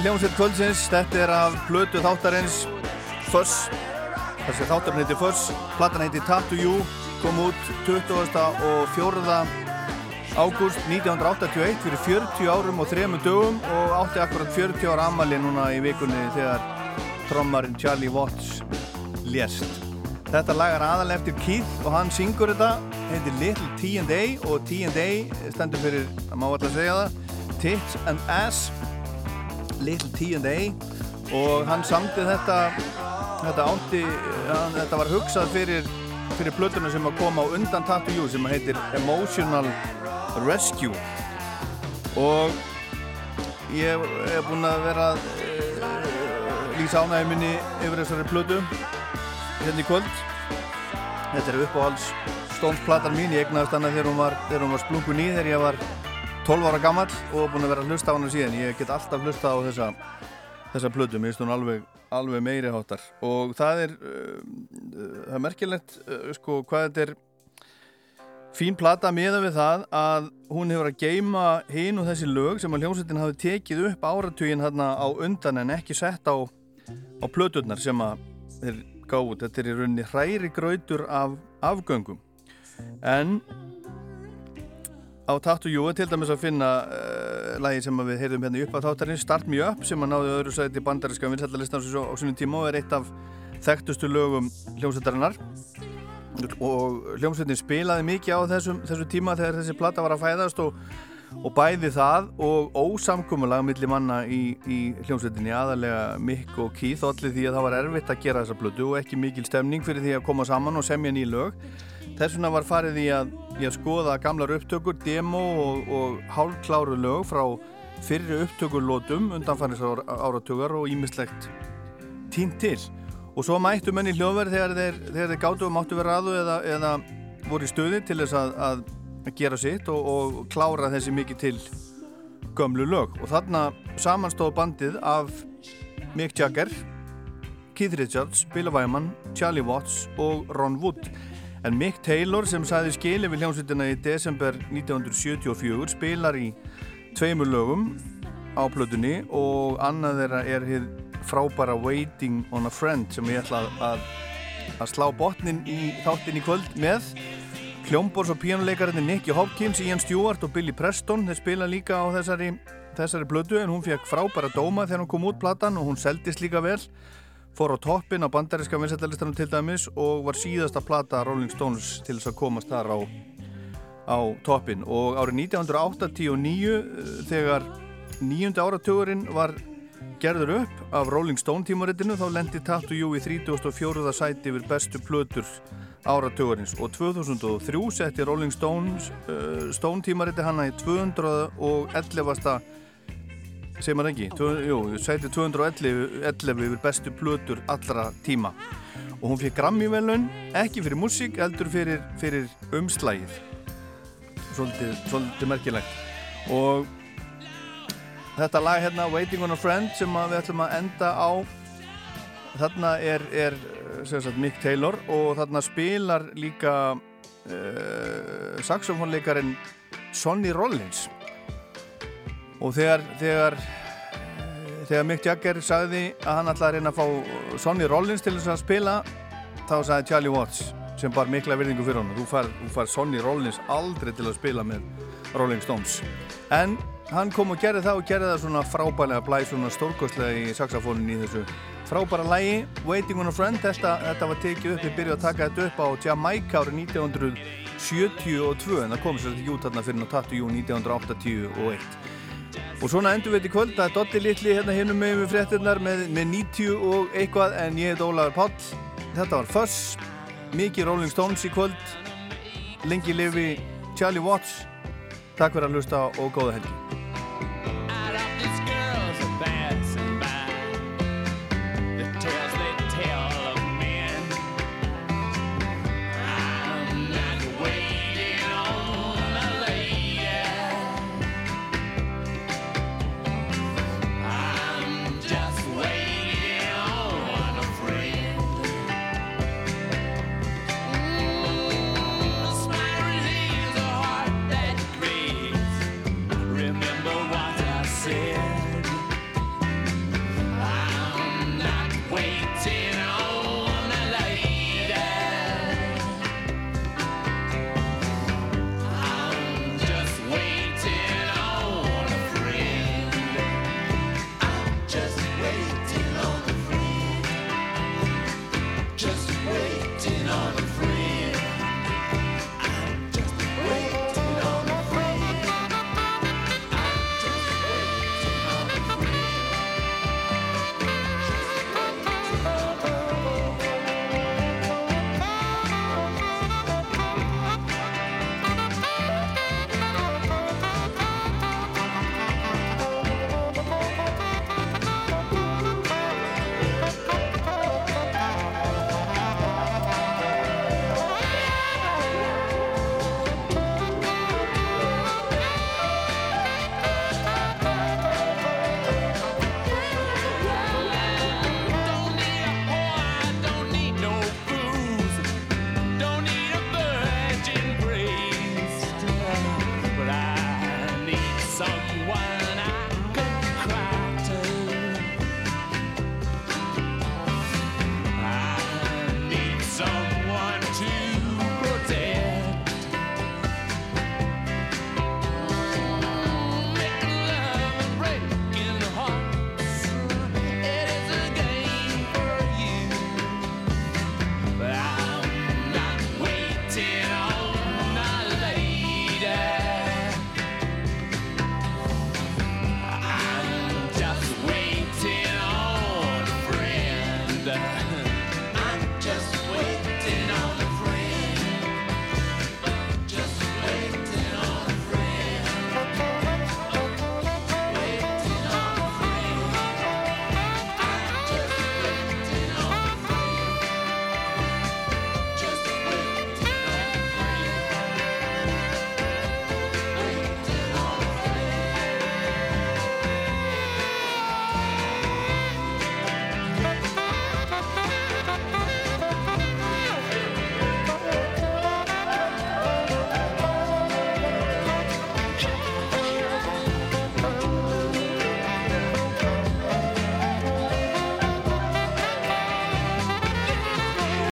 Speaker 2: Er hljómsveit kvöldsins, þetta er af blötu þáttarins Fuss Þessi þáttarinn heiti Fuss, platan heiti Tattoo You kom út 20. og 4. ágúst 1981 fyrir 40 árum og 3 dögum og átti akkurat 40 ára ammali núna í vikunni þegar trommarinn Charlie Watts lést. Þetta lag er aðalega eftir Keith og hann syngur þetta, heitir Little T&A og T&A stendur fyrir, það má alltaf segja það, Tits and Ass Little T&A og hann samtið þetta þetta átti, hann, þetta var hugsað fyrir, fyrir plötuna sem að koma á undan Tattoo You sem heitir Emotional Rescue. Og ég hef búin að vera uh, lýsa ánægum minni yfir þessari plötu hérna í kvöld. Þetta er uppáhalds Stones-platan mín, ég egnaðist hana þegar hún var, var splungun í þegar ég var 12 ára gammal og búin að vera að hlusta á hana síðan. Ég get alltaf hlusta á þessa þessa plötu, mér finnst hún alveg, alveg meiri hátar og það er uh, það er merkilegt uh, sko hvað þetta er fín plata miða við það að hún hefur að geima hinn og þessi lög sem að hljómsveitin hafi tekið upp áratugin hérna á undan en ekki sett á, á plöturnar sem að þeir gáð, þetta er í rauninni hræri grautur af afgöngum. En á Tattoo You til dæmis að finna uh, lagi sem við heyrðum hérna upp á þáttarins Start Me Up sem að náðu öðru sæti bandariska vinsætlarlistan á svonum tíma og er eitt af þekktustu lögum hljómsveitarinnar. Og hljómsveitin spilaði mikið á þessum, þessum tíma þegar þessi platta var að fæðast og, og bæði það og ósamkumulag millir manna í, í hljómsveitinni aðalega Mick og Keith allir því að það var erfitt að gera þessa blödu og ekki mikil stemning fyrir því að koma saman og semja ný lög. Þess vegna var farið í að, í að skoða gamlar upptökur, demo og, og hálfkláru lög frá fyrri upptökurlótum undanfæris áratugar og ímislegt tínt til. Og svo mættu menni hljóðverð þegar þeir, þeir gáttu og máttu vera aðu eða, eða voru í stöði til þess að, að gera sitt og, og klára þessi mikið til gömlu lög. Og þarna samanstóð bandið af Mick Jagger, Keith Richards, Bill Wyman, Charlie Watts og Ron Wood. En Mick Taylor sem sæði skili við hljómsveitina í desember 1974 spilar í tveimur lögum á plötunni og annað þeirra er hér frábæra Waiting on a Friend sem ég ætla að, að slá botnin í þáttin í kvöld með. Hljómbors og píjónuleikarinn Nicky Hopkins, Ian Stewart og Billy Preston þeir spila líka á þessari, þessari plötu en hún fekk frábæra dóma þegar hún kom út platan og hún seldist líka vel fór á toppin á bandaríska vinsættalistanum til dæmis og var síðasta plata Rolling Stones til þess að komast þar á, á toppin og árið 1989 eh, þegar nýjunda áratugurinn var gerður upp af Rolling Stone tímaritinu þá lendi Tattoo You í 34. sæti yfir bestu plötur áratugurins og 2003 setti Rolling Stones, uh, Stone tímariti hana í 211 segir maður ekki, jú, sæti 211 yfir bestu plötur allra tíma. Og hún fyrir Grammy-velun ekki fyrir músík, eldur fyrir, fyrir umslægið svolítið, svolítið merkilegt. Og þetta lag hérna Waiting on a Friend sem við ætlum að enda á þarna er, er sagt, Mick Taylor og þarna spilar líka uh, saxofónleikarin Sonny Rollins og þegar þegar, þegar Mick Jagger sagði að hann ætlaði að reyna að fá Sonny Rollins til þess að spila þá sagði Charlie Watts sem bar mikla virðingu fyrir hann þú far, far Sonny Rollins aldrei til að spila með Rolling Stones. En hann kom og gerði það og gerði það svona frábælega blæ svona stórkostlega í saxofónin í þessu frábæra lægi Waiting on a Friend. Þetta, þetta var tekið upp, ég byrjuði að taka þetta upp á Jamaica árið 1972 en það kom sér ekki út þarna fyrir að tattu jú 1981 Og svona endur við þetta í kvöld, það er Dotti Littli hérna hérna með með fréttinnar með, með 90 og eitthvað en ég heit Ólaður Páll. Þetta var Fuss, mikið Rolling Stones í kvöld, lengi lifi Charlie Watts. Takk fyrir að hlusta og góða helgi.